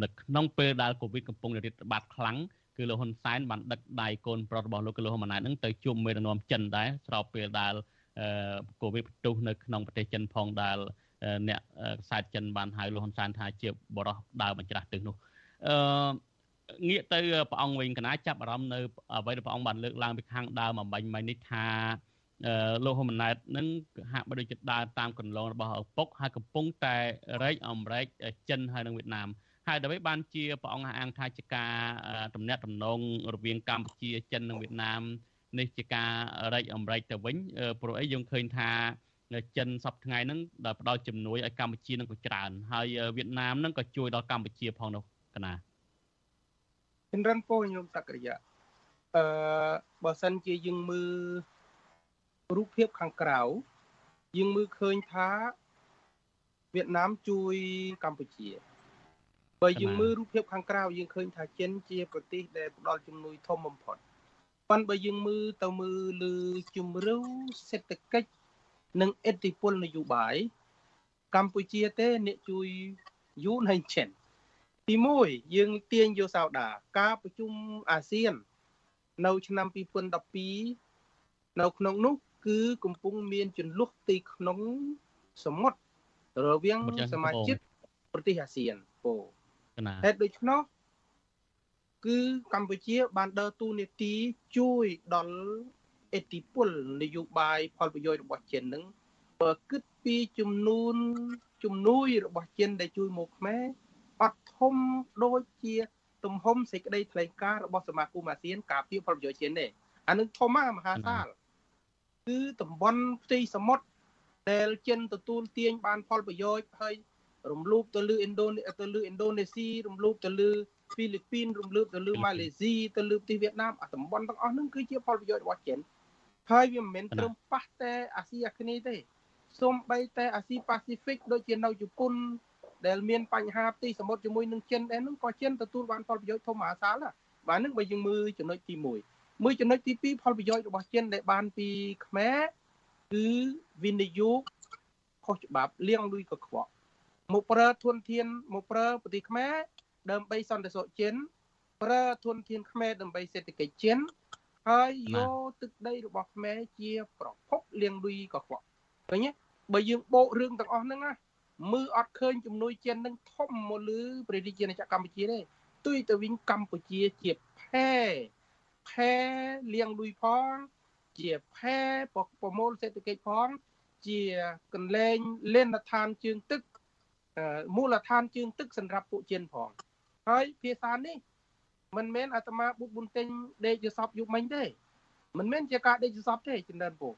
នៅក្នុងពេលដែលកូវីដកំពុងរាតត្បាតខ្លាំងគឺលោកហ៊ុនសែនបានដឹកដៃកូនប្រុសរបស់លោកគឺលោកហ៊ុនម៉ាណែតនឹងទៅជួបមេដឹកនាំចិនដែរស្របពេលដែលកូវីដផ្ទុះនៅក្នុងប្រទេសចិនផងដែល អ្នកខ្សែចិនបានហៅលោកហ៊ុនសែនថាជាបរោះដើរបញ្ច្រាស់ទិសនោះអឺងាកទៅព្រះអង្គវិញកណាចាប់អារម្មណ៍នៅអ្វីដែលព្រះអង្គបានលើកឡើងពីខាងដើមអំបញ្ញមិញនេះថាលោកហ៊ុនម៉ាណែតនឹងហាក់បីដូចជាដើរតាមកន្លងរបស់ឪពុកហើយកំពុងតែរែកអមរែកចិនហើយនិងវៀតណាមហើយដើម្បីបានជាព្រះអង្គអាងថាជាការតំណាក់តំណងរវាងកម្ពុជាចិននិងវៀតណាមនេះជាការរែកអមរែកទៅវិញព្រោះអីយើងឃើញថា ចិនសប្តាហ៍ថ្ងៃហ្នឹងដែលផ្ដល់ជំនួយឲ្យកម្ពុជានឹងក៏ច្រើន ហើយវៀតណាមហ្នឹងក៏ជួយដល់កម្ពុជាផងនោះកណាជំរិនពោញោមសក្តិយៈអឺបើសិនជាយើងមើលរូបភាពខាងក្រៅយើងមើលឃើញថាវៀតណាមជួយកម្ពុជាបើយើងមើលរូបភាពខាងក្រៅយើងឃើញថាចិនជាប្រទេសដែលផ្ដល់ជំនួយធំបំផុតប៉ុន្តែបើយើងមើលទៅមើលលើជំរឿសេដ្ឋកិច្ច និងឥទ្ធិពលនយោបាយកម្ពុជាទេអ្នកជួយយូនហើយចិនទី1យើងទាញយកសោដាការប្រជុំអាស៊ាន នៅឆ្នាំ2012នៅក្នុងនោះគឺកំពុងមានចន្លោះទីក្នុងសមុទ្ររវាងសមាជិកប្រទេសអាស៊ានពោហេតុដូច្នោះគឺកម្ពុជាបានដើរតួនាទីជួយដល់ អេតិពលនយោបាយផលប្រយោជន៍របស់ចិននឹងបើគិតពីចំនួនជំនួយរបស់ចិនដែលជួយមកខ្មែរអត់ធំដូចជា ទំហំសេចក្តីថ្លែងការណ៍របស់សមាគមអាស៊ាន ការពារផលប្រយោជន៍ចិនទេអានឹងធំមហាសាលគឺតំបន់ផ្ទៃសមុទ្រដែលចិនទទួលទាញបានផលប្រយោជន៍ហើយរំលោភទៅលើឥណ្ឌូនេទៅលើឥណ្ឌូនេស៊ីរំលោភទៅលើហ្វីលីពីនរំលោភទៅលើម៉ាឡេស៊ីទៅលើប្រទេសវៀតណាមអាតំបន់ទាំងអស់ហ្នឹងគឺជាផលប្រយោជន៍របស់ចិន ហើយវាមិនមែនត្រឹមប៉ះតែអាស៊ីអាគ្នេយ៍ទេសូម្បីតែអាស៊ីប៉ាស៊ីហ្វិកដូចជានៅជប៉ុនដែលមានបញ្ហាផ្ទៃសមុទ្រជាមួយនឹងចិនដែរហ្នឹងក៏ចិនទទួលបានផលប្រយោជន៍ធំមហាសាលដែរបាទហ្នឹងបើយើងមើលចំណុចទី1មួយចំណុចទី2ផលប្រយោជន៍របស់ចិនដែលបានពីខ្មែរគឺវិនិយោគខុសច្បាប់លៀងលុយកខ្វក់មកប្រើធនធានមកប្រើប្រទេសខ្មែរដើម្បីសន្តិសុខចិនប្រើធនធានខ្មែរដើម្បីសេដ្ឋកិច្ចចិន ហើយយកទឹកដីរបស់ខ្មែរជាប្រភពលៀងលុយកខ្វក់ឃើញទេបើយើងបោករឿងទាំងអស់ហ្នឹងណាមើលអត់ឃើញជំនួយចិននឹងធំមកលើព្រះរាជាណាចក្រកម្ពុជាទេទុយទៅវិញកម្ពុជាជាផែផែលៀងលុយផង ជាផែប្រមូលសេដ្ឋកិច្ចផង ជាកន្លែងលេនដ្ឋានជើងទឹកមូលដ្ឋានជើងទឹកសម្រាប់ពួកចិនផងហើយភាសានេះ មិនមែនអាត្មាបុកប៊ុនទិញដេកយសពយុមិញទេមិនមែនជាការដេកយសពទេចំណិនពូ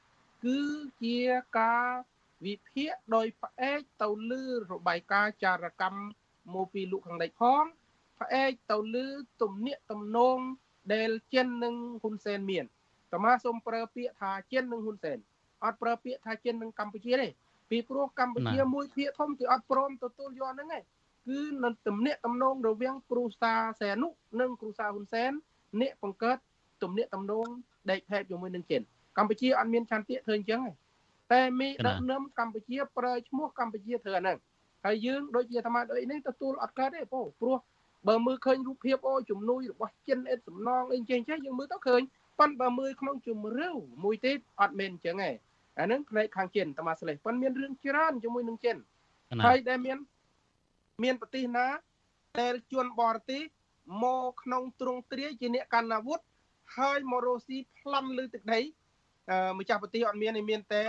គឺជាការវិភាគដោយផ្អែកទៅលើរបាយការណ៍ចារកម្មមកពីលោកខាងលិចផងផ្អែកទៅលើទំនាក់ទំនងដែលចិននិងហ៊ុនសែនមានតមាសូមប្រើពាក្យថាចិននិងហ៊ុនសែនអត់ប្រើពាក្យថាចិននិងកម្ពុជាទេពីព្រោះកម្ពុជាមួយភាគធំគេអត់ព្រមទទួលយកហ្នឹងឯង គឺនឹងទំនាក់ទំនងរវាងគ្រូសាសែនុនិងគ្រូសាហ៊ុនសែនអ្នកបង្កើតទំនាក់ទំនងដេកផែបជាមួយនឹងចិនកម្ពុជាអត់មានឆន្ទៈធ្វើអញ្ចឹងទេតែមីដឹកនាំកម្ពុជាប្រើឈ្មោះកម្ពុជាធ្វើអាហ្នឹងហើយយើងដូចជាអាត្មាដូចនេះទទួលអត់កើតទេពោព្រោះបើមើលឃើញរូបភាពអូជំនួយរបស់ចិនអេតសំណងអីចេះចេះយើងមើលទៅឃើញប៉ុន្តែបើមើលក្នុងជំរឿមួយទៀតអត់មែនអញ្ចឹងទេអាហ្នឹងផ្នែកខាងចិនតាមស្លេះប៉ុន្តែមានរឿងច្រើនជាមួយនឹងចិនហើយដែលមាន មានប្រទេសណាដែលជនបរទេសមកក្នុងទ្រង់ទ្រាយជាអ្នកកាន់អាវុធហើយមករស់ស៊ីប្លន់លើទឹកដីម្ចាស់ប្រទេសអត់មានទេមានតែ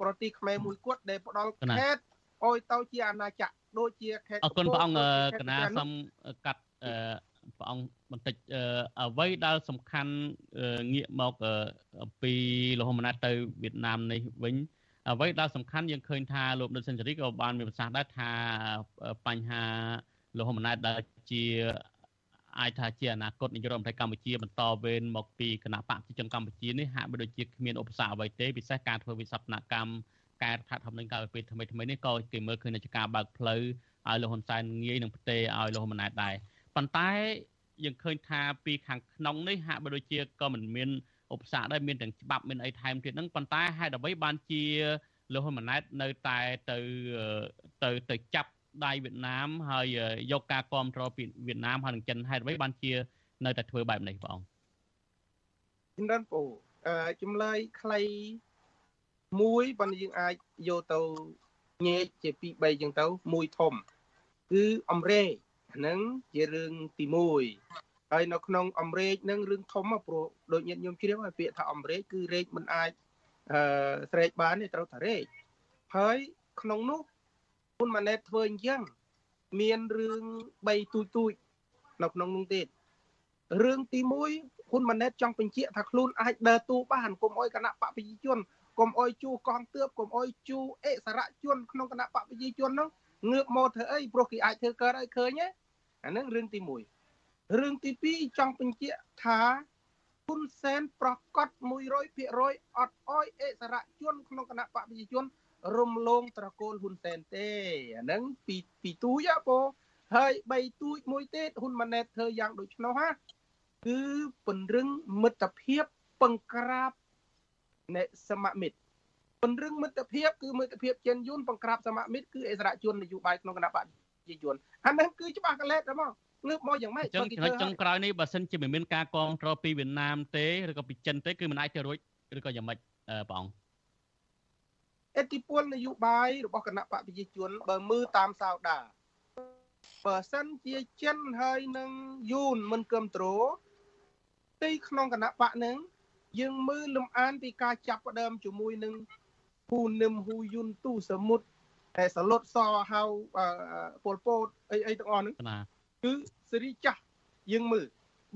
ប្រទេសខ្មែរមួយគត់ដែលផ្ដល់ខេតអុយទៅជាអាណាចក្រដូចជាខេតអរគុណព្រះអង្គកណាសំកាត់ព្រះអង្គបន្តិចអ្វីដែលសំខាន់ងាកមកពីលហមណាត់ទៅវៀតណាមនេះវិញ អ្វីដែលសំខាន់យើងឃើញថាលោកដិតសេនស៊ូរីក៏បានមានប្រសាសន៍ដែរថាបញ្ហាលហមណាត់ដែលជាអាចថាជាអនាគតនាយករដ្ឋមន្ត្រីកម្ពុជាបន្តវេនមកពីគណៈបកប្រជាជនកម្ពុជានេះហាក់បីដូចជាគ្មានឧបសគ្គអ្វីទេពិសេសការធ្វើវិសោធនកម្មកែរដ្ឋធម្មនុញ្ញកាលពីថ្មីថ្មីនេះក៏គេមើលឃើញជាការបើកផ្លូវឲ្យលោកហ៊ុនសែនងាយនឹងផ្ទេរឲ្យលោកហ៊ុនម៉ាណែតដែរប៉ុន្តែយើងឃើញថាពីខាងក្នុងនេះហាក់បីដូចជាក៏មិនមាន ឧបសគ្គដែរមានទាំងច្បាប់មានអីថែមទៀតហ្នឹងប៉ុន្តែហេតុអ្វីបានជាលោកហ៊ុនម៉ាណែតនៅតែទៅទៅទៅចាប់ដៃវៀតណាមហើយយកការគ្រប់គ្រងពីវៀតណាមហើយនឹងចិនហេតុអ្វីបានជានៅតែធ្វើបែបនេះបងជំរាបពូអឺចម្លើយខ្លីមួយបើយើងអាចយកទៅញែកជា2 3ចឹងទៅមួយធំ គឺអមរេហ្នឹងជារឿងទី1 ហើយនៅក្នុងអមរេកហ្នឹងរឿងធំព្រោះដូចញាតិញោមជ្រាបហើយពាក្យថាអមរេកគឺរេកមិនអាចអឺស្រែកបានទេត្រូវថារេកហើយក្នុងនោះហ៊ុនម៉ាណែតធ្វើអញ្ចឹងមានរឿង3ទូចទូចនៅក្នុងនោះទៀតរឿងទី1ហ៊ុនម៉ាណែតចង់បញ្ជាក់ថាខ្លួនអាចដើរតួបានកុំអោយគណៈបកប្រជាជនកុំអោយជួកងទើបកុំអោយជួអិសរជនក្នុងគណៈបកប្រជាជននោះងើបមកធ្វើអីព្រោះគេអាចធ្វើកើតឲ្យឃើញណាអានឹងរឿងទី1 រឿងទី2ចង់បញ្ជាក់ថាហ៊ុនសែនប្រកាស100%អត់អោយអិសរជនក្នុងគណៈបកប្រជាជន រំលងត្រកូលហ៊ុនសែនទេអាហ្នឹងពីពីទូចអពហើយ3ទូចមួយទៀតហ៊ុនម៉ាណែតធ្វើយ៉ាងដូចនោះហ่าគឺពង្រឹងមិត្តភាពពង្ក្រាបនៃសមមិត្តពង្រឹងមិត្តភាពគឺមិត្តភាពចិនយួនបង្ក្រាបសមមិត្តគឺអិសរាជជននយោបាយក្នុងគណៈបកប្រជាជនអានេះគឺច្បាស់កលែតតែមក ងើបមកយ៉ាងម៉េចបើគេធ្វើចុងក្រោយនេះបើសិនជាមិនមានការគ្រប់គ្រងពីវៀតណាមទេឬក៏ពីចិនទេគឺមិនអាចទៅរួចឬក៏យ៉ាងម៉េចបងអង្គអធិពលនយោបាយរបស់គណៈបកប្រជាជនបើមើលតាមសោដាបើសិនជាចិនហើយនឹងយួនមិនគ្រប់គ្រងទីក្នុងគណៈបកនឹងយើងមើលលំអានពីការចាប់ផ្ដើមជាមួយនឹងហ៊ូនឹមហ៊ូយុនទូសមុទ្រតែសលុតសហៅពលពតអីអីទាំងអស់ហ្នឹង គឺសេរីចាស់យើងមើល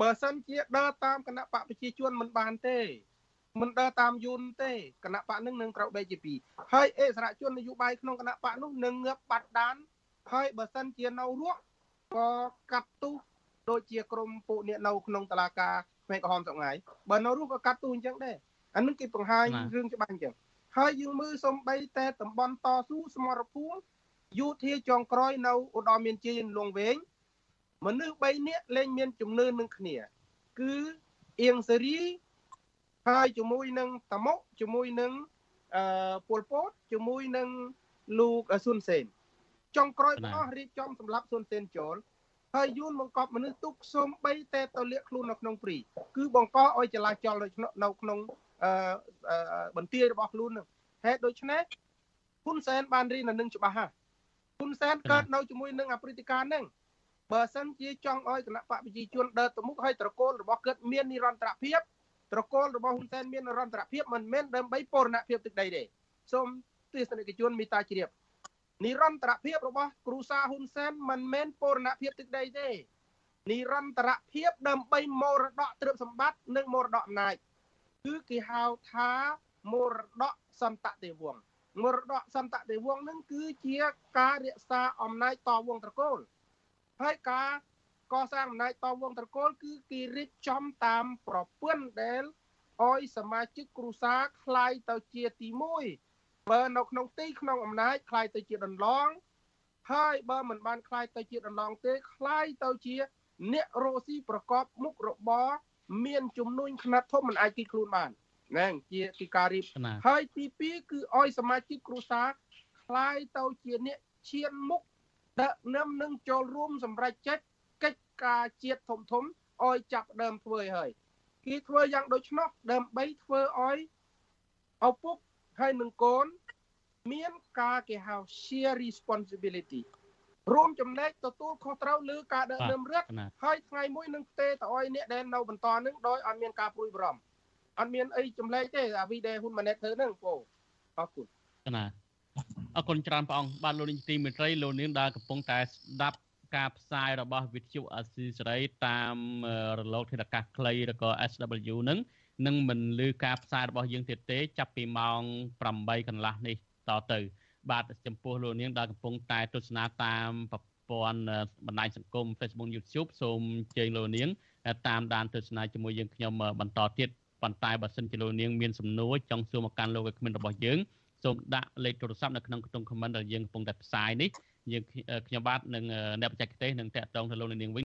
បើសិនជាដើរតាមគណៈបកប្រជាជនមិនបានទេមិនដើរតាមយន្តទេគណៈបកនឹងនឹងត្រូវបែកជាពីរហើយអេសរជននយោបាយក្នុងគណៈបកនោះនឹងងើបបាត់ដានហើយបើសិនជានៅរស់ក៏កាត់ទូដូចជាក្រមពួកអ្នកនៅក្នុងតឡាការផ្នែកក្រហមសង្ងាយបើនៅរស់ក៏កាត់ទូអញ្ចឹងដែរអានឹងគេបង្ហាញរឿងច្បាស់អញ្ចឹងហើយយើងមើលសំបីតែតំបន់តស៊ូសមរភូមិយោធាចុងក្រោយនៅឧត្តមមានជ័យលងវែង មនុស្ស3នាក់លែងមានជំនឿនឹងគ្នា គឺអៀងសេរីហើយជាមួយនឹងតាមុកជាមួយនឹងអឺពលពតជាមួយនឹងលោកស៊ុនសេនចុងក្រោយទាំងអស់រៀបចំសម្រាប់ស៊ុនសេនចូលហើយយួនបង្កប់មនុស្សទុកសូមបីតែទៅលាក់ខ្លួននៅក្នុងព្រីគឺបង្កឲ្យចលាចលនៅក្នុងអឺបន្ទាយរបស់ខ្លួននឹងហេតុដូច្នេះហ៊ុនសែនបានរៀននៅនឹងច្បាស់ហ่ะហ៊ុនសែនកើតនៅជាមួយនឹងអព្រឹត្តិការណ៍ហ្នឹង បើសិនជាចង់ឲ្យគណៈបកប្រជាជនដើរទៅមុខឲ្យត្រកូលរបស់គាត់មាននិរន្តរភាពត្រកូលរបស់ហ៊ុនសែនមាននិរន្តរភាពមិនមែនដើម្បីពរណភាពទឹកដីទេសូមទស្សនិកជនមេត្តាជ្រាបនិរន្តរភាពរបស់គ្រូសាហ៊ុនសែនមិនមែនពរណភាពទឹកដីទេនិរន្តរភាពដើម្បីមរតកទ្រព្យសម្បត្តិនិងមរតកអំណាចគឺគេហៅថាមរតកសន្តតិវង្សមរតកសន្តតិវង្សនឹងគឺជាការរក្សាអំណាចតវងត្រកូល ហើយការកសាងអំណាចតវងត្រកូលគឺគេរៀបចំតាមប្រព័ន្ធដែលអោយសមាជិកគ្រួសារคล้ายទៅជាទី1បើនៅក្នុងទីក្នុងអំណាចคล้ายទៅជាដន្លងហើយបើមិនបានคล้ายទៅជាដន្លងទេคล้ายទៅជាអ្នករស់ស៊ីប្រកបមុខរបរមានជំនួញខ្នាតធំមិនអាចគិតខ្លួនបានហ្នឹងជាទីការរៀបហើយទី2គឺអោយសមាជិកគ្រួសារคล้ายទៅជាអ្នកឈានមុខ ដឹកនាំនឹងចូលរួមសម្រេចចិត្តកិច្ចការជាតិធំធំឲ្យចាប់ដើមធ្វើឲ្យហើយគេធ្វើយ៉ាងដូច្នោះដើម្បីធ្វើឲ្យឪពុកហើយនឹងកូនមានការគេហៅ share responsibility រួមចំណែកទទួលខុសត្រូវលើការដឹកនាំរដ្ឋហើយថ្ងៃមួយនឹងផ្ទេទៅឲ្យអ្នកដែលនៅបន្តនឹងដោយអត់មានការព្រួយបារម្ភអត់មានអីចម្លែកទេអាវីដែលហ៊ុនម៉ាណែតធ្វើហ្នឹងបងអរគុណណា អរគុណច្រើនព្រះអង្គបាទលោកនាយកទីមេត្រីលោកនាងដែលកំពុងតែស្ដាប់ការផ្សាយរបស់វិទ្យុអស៊ីសេរីតាមរលកធាតុអាកាសខ្លីឬក៏ SW នឹងនឹងមិនលឺការផ្សាយរបស់យើងទៀតទេ ចាប់ពីម៉ោង8កន្លះនេះតទៅ បាទចំពោះលោកនាងដែលកំពុងតែទស្សនាតាមប្រព័ន្ធបណ្ដាញសង្គម Facebook YouTube សូមអញ្ជើញលោកនាង តាមដានទស្សនាជាមួយយើងខ្ញុំបន្តទៀតប៉ុន្តែបើសិនជាលោកនាងមានសំណួរចង់សួរមកកាន់លោកឲ្យគ្មានរបស់យើង សូមដាក់លេខទូរស័ព្ទនៅក្នុងខ្ទង់ comment ដែលយើងកំពុងតែផ្សាយនេះយើងខ្ញុំបាទនឹងអ្នកបច្ចេកទេសនឹងតាក់ទងទៅលោកនាងវិញ